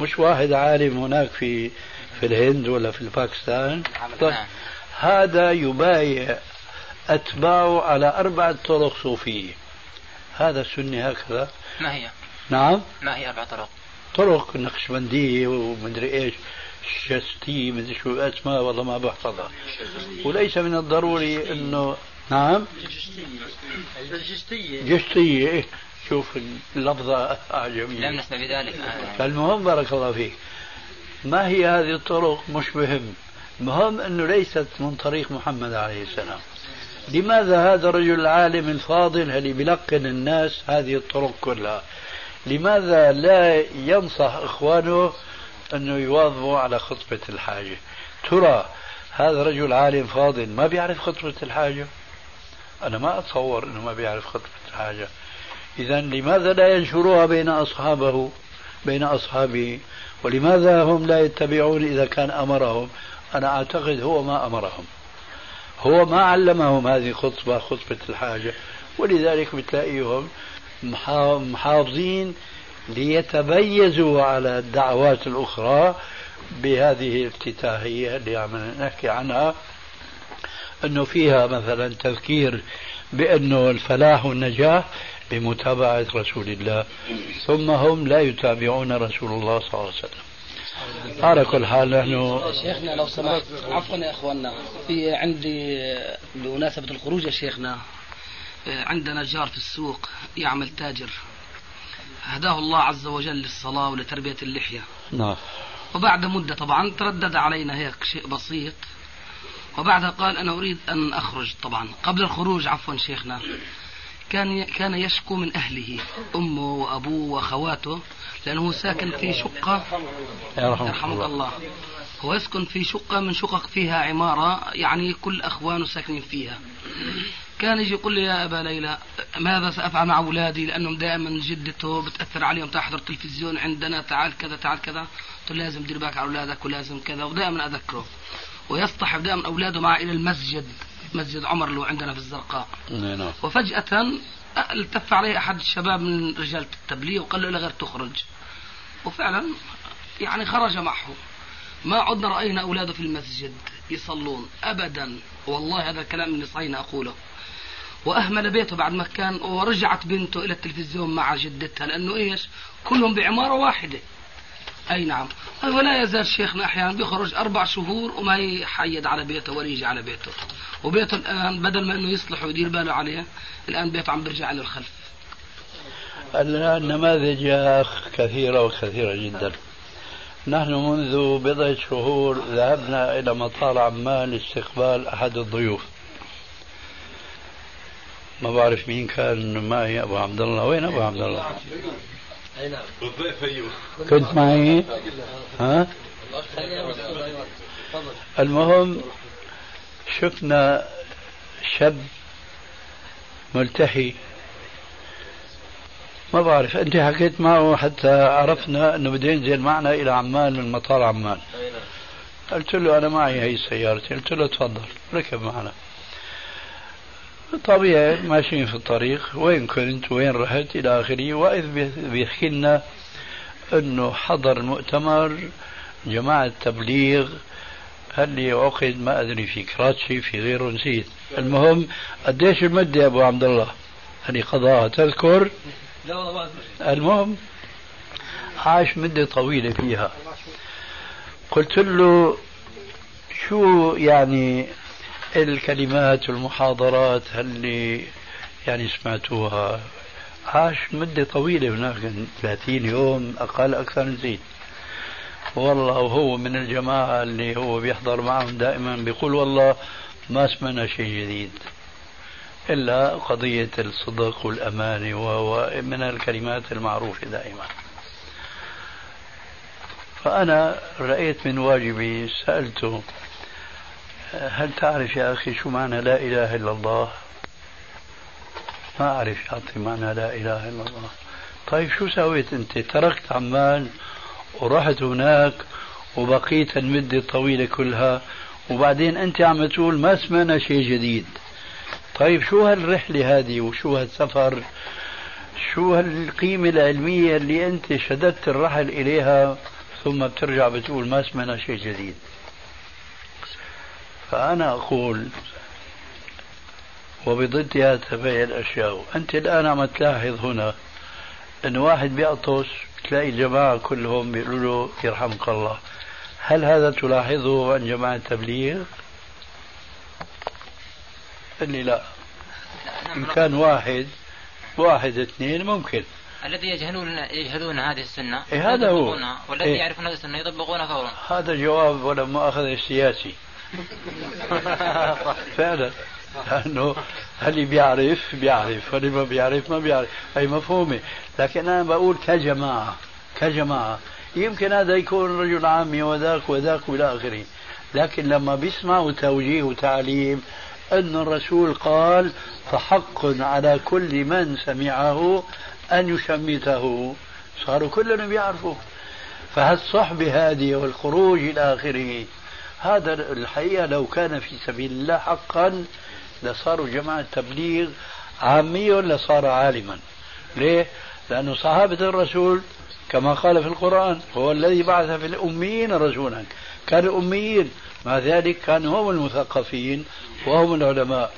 [SPEAKER 4] مش واحد عالم هناك في في الهند ولا في الباكستان طيب، نعم. هذا يبايع أتباعه على أربعة طرق صوفية هذا سني هكذا
[SPEAKER 5] ما هي؟
[SPEAKER 4] نعم
[SPEAKER 5] ما هي أربع
[SPEAKER 4] طرق؟ طرق نقشبندية ومدري إيش شستي مدري شو اسماء والله ما بحفظها وليس من الضروري انه نعم
[SPEAKER 5] الجشتية
[SPEAKER 4] جشتية إيه. شوف اللفظة
[SPEAKER 5] أعجمية لم نسمع بذلك
[SPEAKER 4] المهم بارك الله فيك ما هي هذه الطرق مش مهم المهم أنه ليست من طريق محمد عليه السلام لماذا هذا الرجل العالم الفاضل اللي بلقن الناس هذه الطرق كلها لماذا لا ينصح إخوانه أنه يواظبوا على خطبة الحاجة ترى هذا رجل عالم فاضل ما بيعرف خطبة الحاجة أنا ما أتصور أنه ما بيعرف خطبة الحاجة إذا لماذا لا ينشروها بين أصحابه بين أصحابه ولماذا هم لا يتبعون إذا كان أمرهم أنا أعتقد هو ما أمرهم هو ما علمهم هذه خطبة خطبة الحاجة ولذلك بتلاقيهم محافظين ليتميزوا على الدعوات الأخرى بهذه الافتتاحية اللي عم نحكي عنها أنه فيها مثلا تذكير بأنه الفلاح والنجاح بمتابعة رسول الله ثم هم لا يتابعون رسول الله صلى الله عليه وسلم على كل حال نحن
[SPEAKER 5] شيخنا لو سمحت عفوا يا اخواننا في عندي بمناسبه الخروج يا شيخنا عندنا جار في السوق يعمل تاجر هداه الله عز وجل للصلاة ولتربية اللحية نعم وبعد مدة طبعا تردد علينا هيك شيء بسيط وبعدها قال أنا أريد أن أخرج طبعا قبل الخروج عفوا شيخنا كان كان يشكو من أهله أمه وأبوه وأخواته لأنه ساكن في شقة يرحمك الله هو يسكن في شقة من شقق فيها عمارة يعني كل أخوانه ساكنين فيها كان يجي يقول لي يا أبا ليلى ماذا سأفعل مع أولادي لأنهم دائما جدته بتأثر عليهم تحضر تلفزيون عندنا تعال كذا تعال كذا قلت له لازم دير بالك على أولادك ولازم كذا ودائما أذكره ويصطحب دائما أولاده معه إلى المسجد مسجد عمر اللي عندنا في الزرقاء نعم، نعم. وفجأة التف عليه أحد الشباب من رجال التبليغ وقال له لا غير تخرج وفعلا يعني خرج معه ما عدنا رأينا أولاده في المسجد يصلون أبدا والله هذا الكلام اللي صحيح أقوله واهمل بيته بعد ما كان ورجعت بنته الى التلفزيون مع جدتها لانه ايش؟ كلهم بعماره واحده. اي نعم، ولا يزال شيخنا احيانا بيخرج اربع شهور وما يحيد على بيته ولا يجي على بيته. وبيته الان بدل ما انه يصلح ويدير باله عليه، الان بيته عم بيرجع للخلف.
[SPEAKER 4] الان نماذج يا اخ كثيره وكثيره جدا. نحن منذ بضعة شهور ذهبنا إلى مطار عمان لاستقبال أحد الضيوف ما بعرف مين كان معي ابو عبد الله وين ابو عبد الله؟ اي نعم بالضيف كنت معي ها؟ المهم شفنا شاب ملتحي ما بعرف انت حكيت معه حتى عرفنا انه بده ينزل معنا الى عمان من مطار عمان قلت له انا معي هي سيارتي قلت له تفضل ركب معنا طبيعي ماشيين في الطريق وين كنت وين رحت إلى آخره وإذ بيحكي لنا أنه حضر المؤتمر جماعة تبليغ اللي عقد ما أدري في كراتشي في غيره نسيت المهم قديش المدة يا أبو عبد الله اللي يعني قضاها تذكر لا والله المهم عاش مدة طويلة فيها قلت له شو يعني الكلمات والمحاضرات اللي يعني سمعتوها عاش مدة طويلة هناك 30 يوم أقل أكثر نزيد والله وهو من الجماعة اللي هو بيحضر معهم دائما بيقول والله ما سمعنا شيء جديد إلا قضية الصدق والأمانة ومن الكلمات المعروفة دائما فأنا رأيت من واجبي سألته هل تعرف يا أخي شو معنى لا إله إلا الله ما أعرف أعطي معنى لا إله إلا الله طيب شو سويت أنت تركت عمان ورحت هناك وبقيت المدة الطويلة كلها وبعدين أنت عم تقول ما سمعنا شيء جديد طيب شو هالرحلة هذه وشو هالسفر شو هالقيمة العلمية اللي أنت شددت الرحل إليها ثم بترجع بتقول ما سمعنا شيء جديد فأنا أقول وبضدها تتبين الأشياء أنت الآن عم تلاحظ هنا أن واحد بيعطس تلاقي الجماعة كلهم بيقولوا له يرحمك الله هل هذا تلاحظه عن جماعة التبليغ؟ قال لي لا نعم. إن كان واحد واحد اثنين ممكن
[SPEAKER 5] الذي يجهلون يجهلون هذه السنة إيه هذا هو والذي إيه؟ يعرفون هذه السنة يطبقونها فورا
[SPEAKER 4] هذا جواب ولا مؤاخذة سياسي فعلا لانه اللي بيعرف بيعرف واللي ما بيعرف ما بيعرف هي مفهومه لكن انا بقول كجماعه كجماعه يمكن هذا يكون رجل عامي وذاك وذاك والى اخره لكن لما بيسمعوا توجيه وتعليم أن الرسول قال فحق على كل من سمعه أن يشمته صاروا كلهم بيعرفوا فهالصحبة هذه والخروج إلى آخره هذا الحقيقة لو كان في سبيل الله حقا لصاروا جماعة تبليغ عامي لصار عالما ليه؟ لأن صحابة الرسول كما قال في القرآن هو الذي بعث في الأميين رسولا كانوا أميين مع ذلك كانوا هم المثقفين وهم العلماء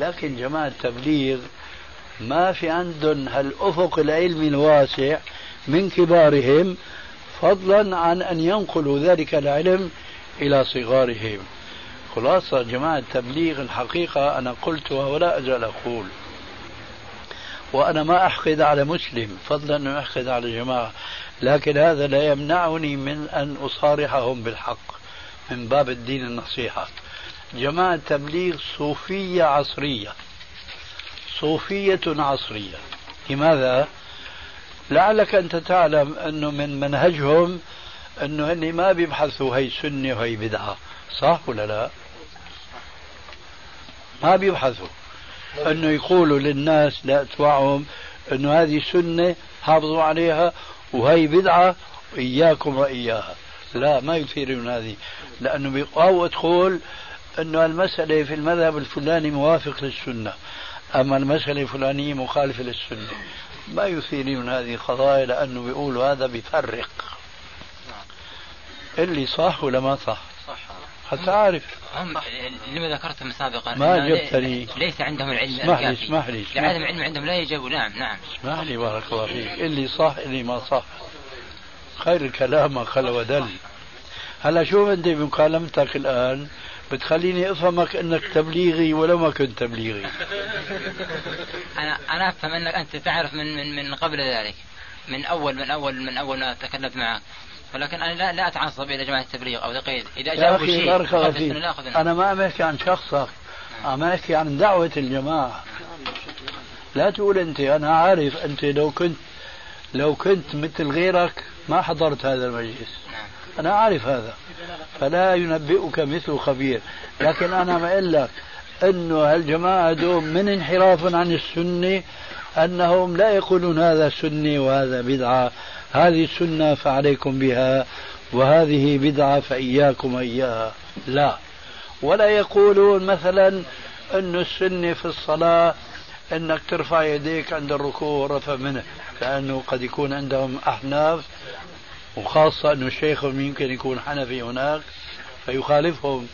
[SPEAKER 4] لكن جماعة التبليغ ما في عندهم هالأفق العلمي الواسع من كبارهم فضلا عن أن ينقلوا ذلك العلم إلى صغارهم خلاصة جماعة التبليغ الحقيقة أنا قلتها ولا أزال أقول وأنا ما أحقد على مسلم فضلا أن أحقد على جماعة لكن هذا لا يمنعني من أن أصارحهم بالحق من باب الدين النصيحة جماعة تبليغ صوفية عصرية صوفية عصرية لماذا؟ لعلك أنت تعلم أنه من منهجهم انه هن ما بيبحثوا هي سنه وهي بدعه صح ولا لا؟ ما بيبحثوا انه يقولوا للناس لاتباعهم انه هذه سنه حافظوا عليها وهي بدعه اياكم واياها لا ما يثير من هذه لانه او تقول انه المساله في المذهب الفلاني موافق للسنه اما المساله الفلانيه مخالفه للسنه ما من هذه القضايا لانه بيقولوا هذا بيفرق اللي صح ولا ما صح؟ صح حتى عارف
[SPEAKER 5] هم لما ذكرتهم سابقا
[SPEAKER 4] ما جبتني
[SPEAKER 5] ليس عندهم
[SPEAKER 4] العلم اسمح لي اسمح لي
[SPEAKER 5] لعدم العلم عندهم لا يجب نعم نعم اسمح
[SPEAKER 4] لي بارك الله فيك اللي صح اللي ما صح خير الكلام ما خلا ودل هلا شوف انت بمكالمتك الان بتخليني افهمك انك تبليغي ولو ما كنت تبليغي
[SPEAKER 5] انا انا افهم انك انت تعرف من من من قبل ذلك من اول من اول من اول ما تكلمت معك ولكن انا لا لا اتعصب الى جماعه التبليغ او دقيق اذا جاء شيء
[SPEAKER 4] بارك فيك انا ما عم احكي عن شخصك عم احكي عن دعوه الجماعه لا تقول انت انا عارف انت لو كنت لو كنت مثل غيرك ما حضرت هذا المجلس نعم. انا عارف هذا فلا ينبئك مثل خبير لكن انا ما اقول لك انه هالجماعه دوم من انحراف عن السنه انهم لا يقولون هذا سني وهذا بدعه هذه سنة فعليكم بها وهذه بدعة فإياكم إياها لا ولا يقولون مثلا أن السنة في الصلاة أنك ترفع يديك عند الركوع ورفع منه لأنه قد يكون عندهم أحناف وخاصة أنه شيخهم يمكن يكون حنفي هناك فيخالفهم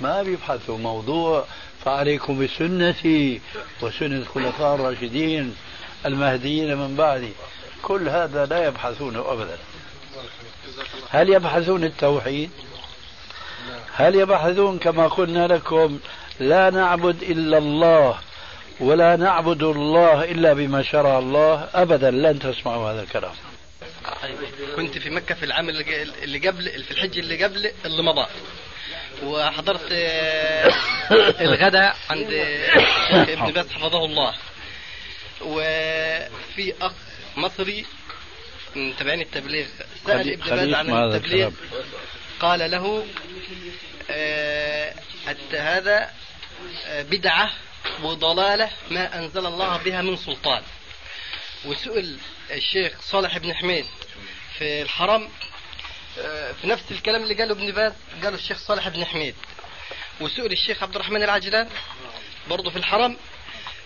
[SPEAKER 4] ما بيبحثوا موضوع فعليكم بسنتي وسنة الخلفاء الراشدين المهديين من بعدي كل هذا لا يبحثونه أبدا هل يبحثون التوحيد هل يبحثون كما قلنا لكم لا نعبد إلا الله ولا نعبد الله إلا بما شرع الله أبدا لن تسمعوا هذا الكلام
[SPEAKER 5] كنت في مكة في العام اللي قبل في الحج اللي قبل اللي مضى وحضرت آه، الغداء عند آه، ابن باز حفظه الله وفي أخ مصري من تبعين التبليغ
[SPEAKER 4] سأل ابن باز عن التبليغ
[SPEAKER 5] قال له آه هذا آه، بدعة وضلالة ما أنزل الله بها من سلطان وسئل الشيخ صالح بن حميد في الحرم آه، في نفس الكلام اللي قاله ابن باز قاله الشيخ صالح بن حميد وسئل الشيخ عبد الرحمن العجلان برضه في الحرم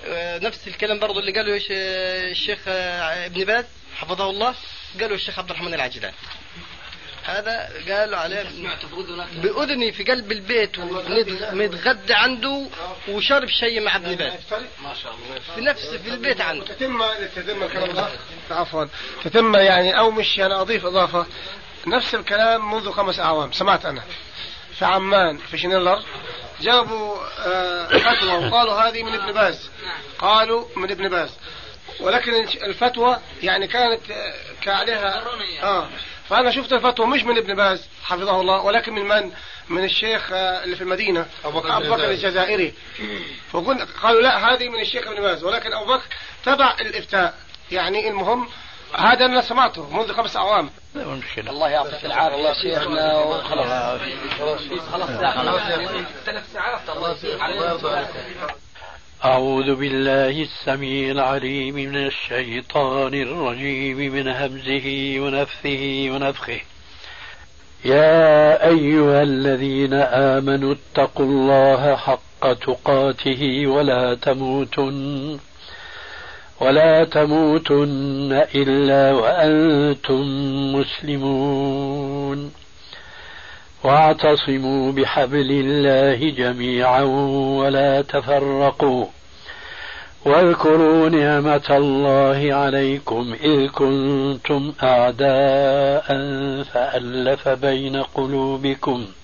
[SPEAKER 5] آه، نفس الكلام برضه اللي قاله آه، الشيخ آه، ابن باز حفظه الله قاله الشيخ عبد الرحمن العجلان هذا قال عليه بأذني في قلب البيت ومتغدى عنده وشرب شيء مع ابن باز ما شاء الله في نفس في البيت عنده تتم
[SPEAKER 4] تتم الكلام عفوا تتم يعني او مش انا يعني اضيف اضافه نفس الكلام منذ خمس اعوام سمعت انا في عمان في شنيلر جابوا آه، فتوى وقالوا هذه من ابن باز قالوا من ابن باز ولكن الفتوى يعني كانت آه، كعليها اه فانا شفت الفتوى مش من ابن باز حفظه الله ولكن من من؟ من الشيخ آه، اللي في المدينه ابو بكر الجزائري فقلنا قالوا لا هذه من الشيخ ابن باز ولكن ابو بكر تبع الافتاء يعني المهم هذا انا سمعته منذ خمس اعوام
[SPEAKER 5] مشكلة الله يعطيك العافية يا شيخنا وخلاص خلاص خلاص
[SPEAKER 4] أعوذ بالله السميع العليم من الشيطان الرجيم من همزه ونفثه ونفخه يا أيها الذين آمنوا اتقوا الله حق تقاته ولا تموتن ولا تموتن إلا وأنتم مسلمون واعتصموا بحبل الله جميعا ولا تفرقوا واذكروا نعمة الله عليكم إذ كنتم أعداء فألف بين قلوبكم ۖ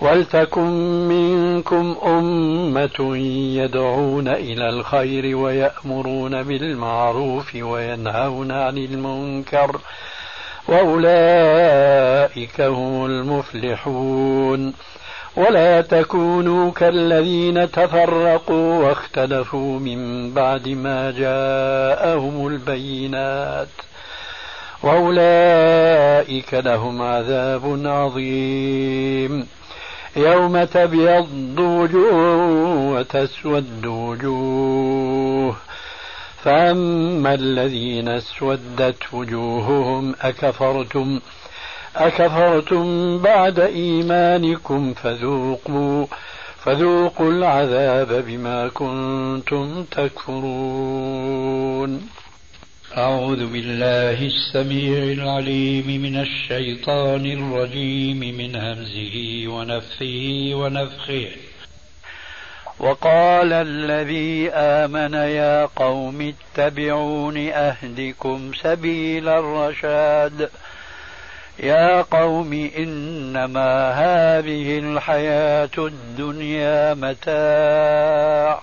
[SPEAKER 4] ولتكن منكم أمة يدعون إلى الخير ويأمرون بالمعروف وينهون عن المنكر وأولئك هم المفلحون ولا تكونوا كالذين تفرقوا واختلفوا من بعد ما جاءهم البينات وأولئك لهم عذاب عظيم يوم تبيض وجوه وتسود وجوه فأما الذين اسودت وجوههم أكفرتم أكفرتم بعد إيمانكم فذوقوا فذوقوا العذاب بما كنتم تكفرون أعوذ بالله السميع العليم من الشيطان الرجيم من همزه ونفه ونفخه وقال الذي آمن يا قوم اتبعون أهدكم سبيل الرشاد يا قوم إنما هذه الحياة الدنيا متاع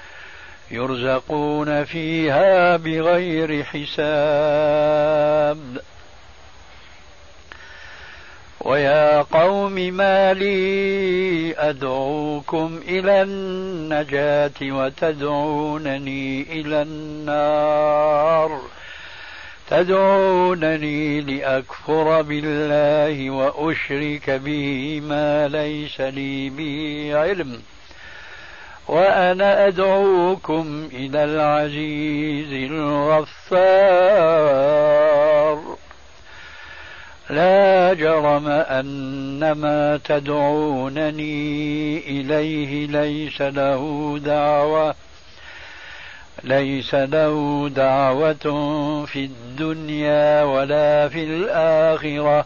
[SPEAKER 4] يرزقون فيها بغير حساب ويا قوم ما لي أدعوكم إلى النجاة وتدعونني إلى النار تدعونني لأكفر بالله وأشرك به ما ليس لي به علم وأنا أدعوكم إلى العزيز الغفار لا جرم أن ما تدعونني إليه ليس له دعوة ليس له دعوة في الدنيا ولا في الآخرة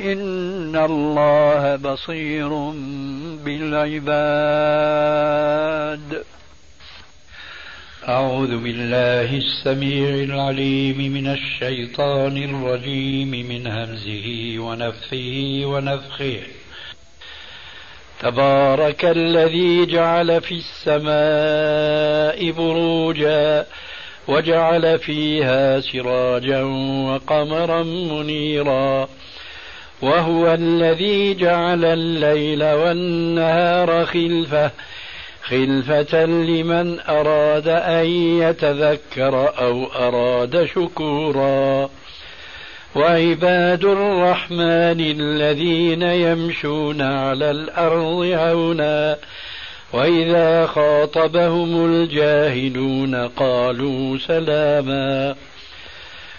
[SPEAKER 4] إن الله بصير بالعباد أعوذ بالله السميع العليم من الشيطان الرجيم من همزه ونفه ونفخه تبارك الذي جعل في السماء بروجا وجعل فيها سراجا وقمرا منيرا وهو الذي جعل الليل والنهار خلفة خلفة لمن أراد أن يتذكر أو أراد شكورا وعباد الرحمن الذين يمشون على الأرض هونا وإذا خاطبهم الجاهلون قالوا سلاما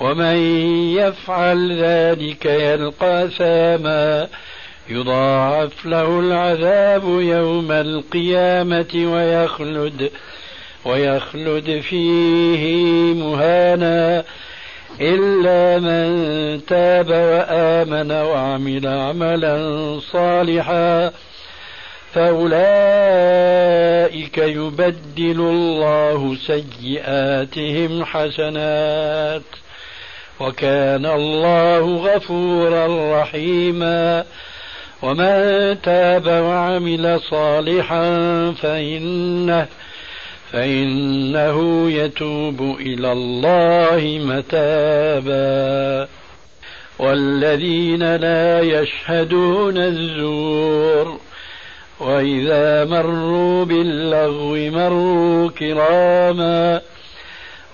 [SPEAKER 4] ومن يفعل ذلك يلقى ثاما يضاعف له العذاب يوم القيامة ويخلد ويخلد فيه مهانا إلا من تاب وآمن وعمل عملا صالحا فأولئك يبدل الله سيئاتهم حسنات وكان الله غفورا رحيما ومن تاب وعمل صالحا فإنه فإنه يتوب إلى الله متابا والذين لا يشهدون الزور وإذا مروا باللغو مروا كراما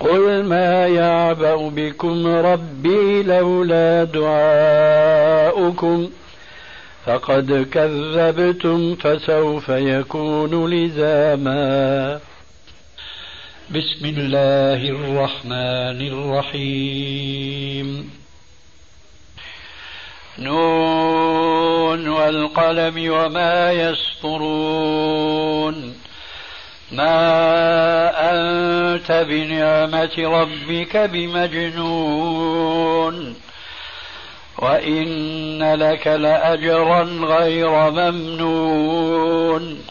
[SPEAKER 4] قل ما يعبأ بكم ربي لولا دعاؤكم فقد كذبتم فسوف يكون لزاما بسم الله الرحمن الرحيم نون والقلم وما يسطرون ما أنت بنعمة ربك بمجنون وإن لك لأجرا غير ممنون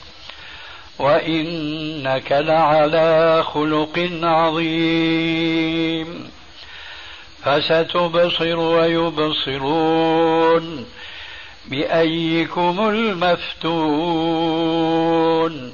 [SPEAKER 4] وإنك لعلى خلق عظيم فستبصر ويبصرون بأيكم المفتون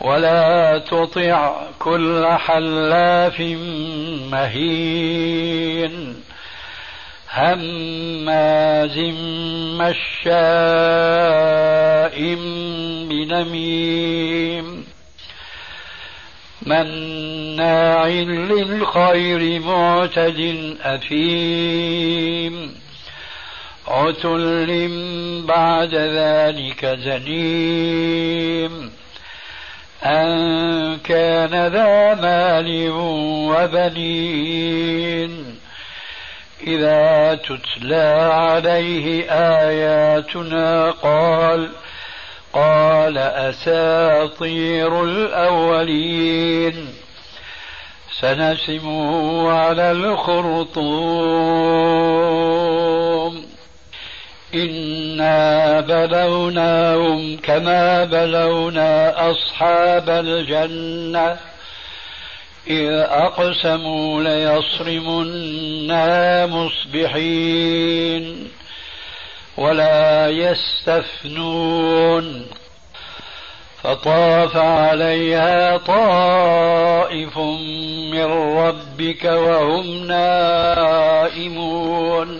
[SPEAKER 4] ولا تطع كل حلاف مهين هماز مشاء بنميم مناع للخير معتد أثيم عتل بعد ذلك زنيم أن كان ذا مال وبنين إذا تتلى عليه آياتنا قال قال أساطير الأولين سنسمه على الخرطوم إنا بلوناهم كما بلونا أصحاب الجنة إذ أقسموا ليصرمنا مصبحين ولا يستثنون فطاف عليها طائف من ربك وهم نائمون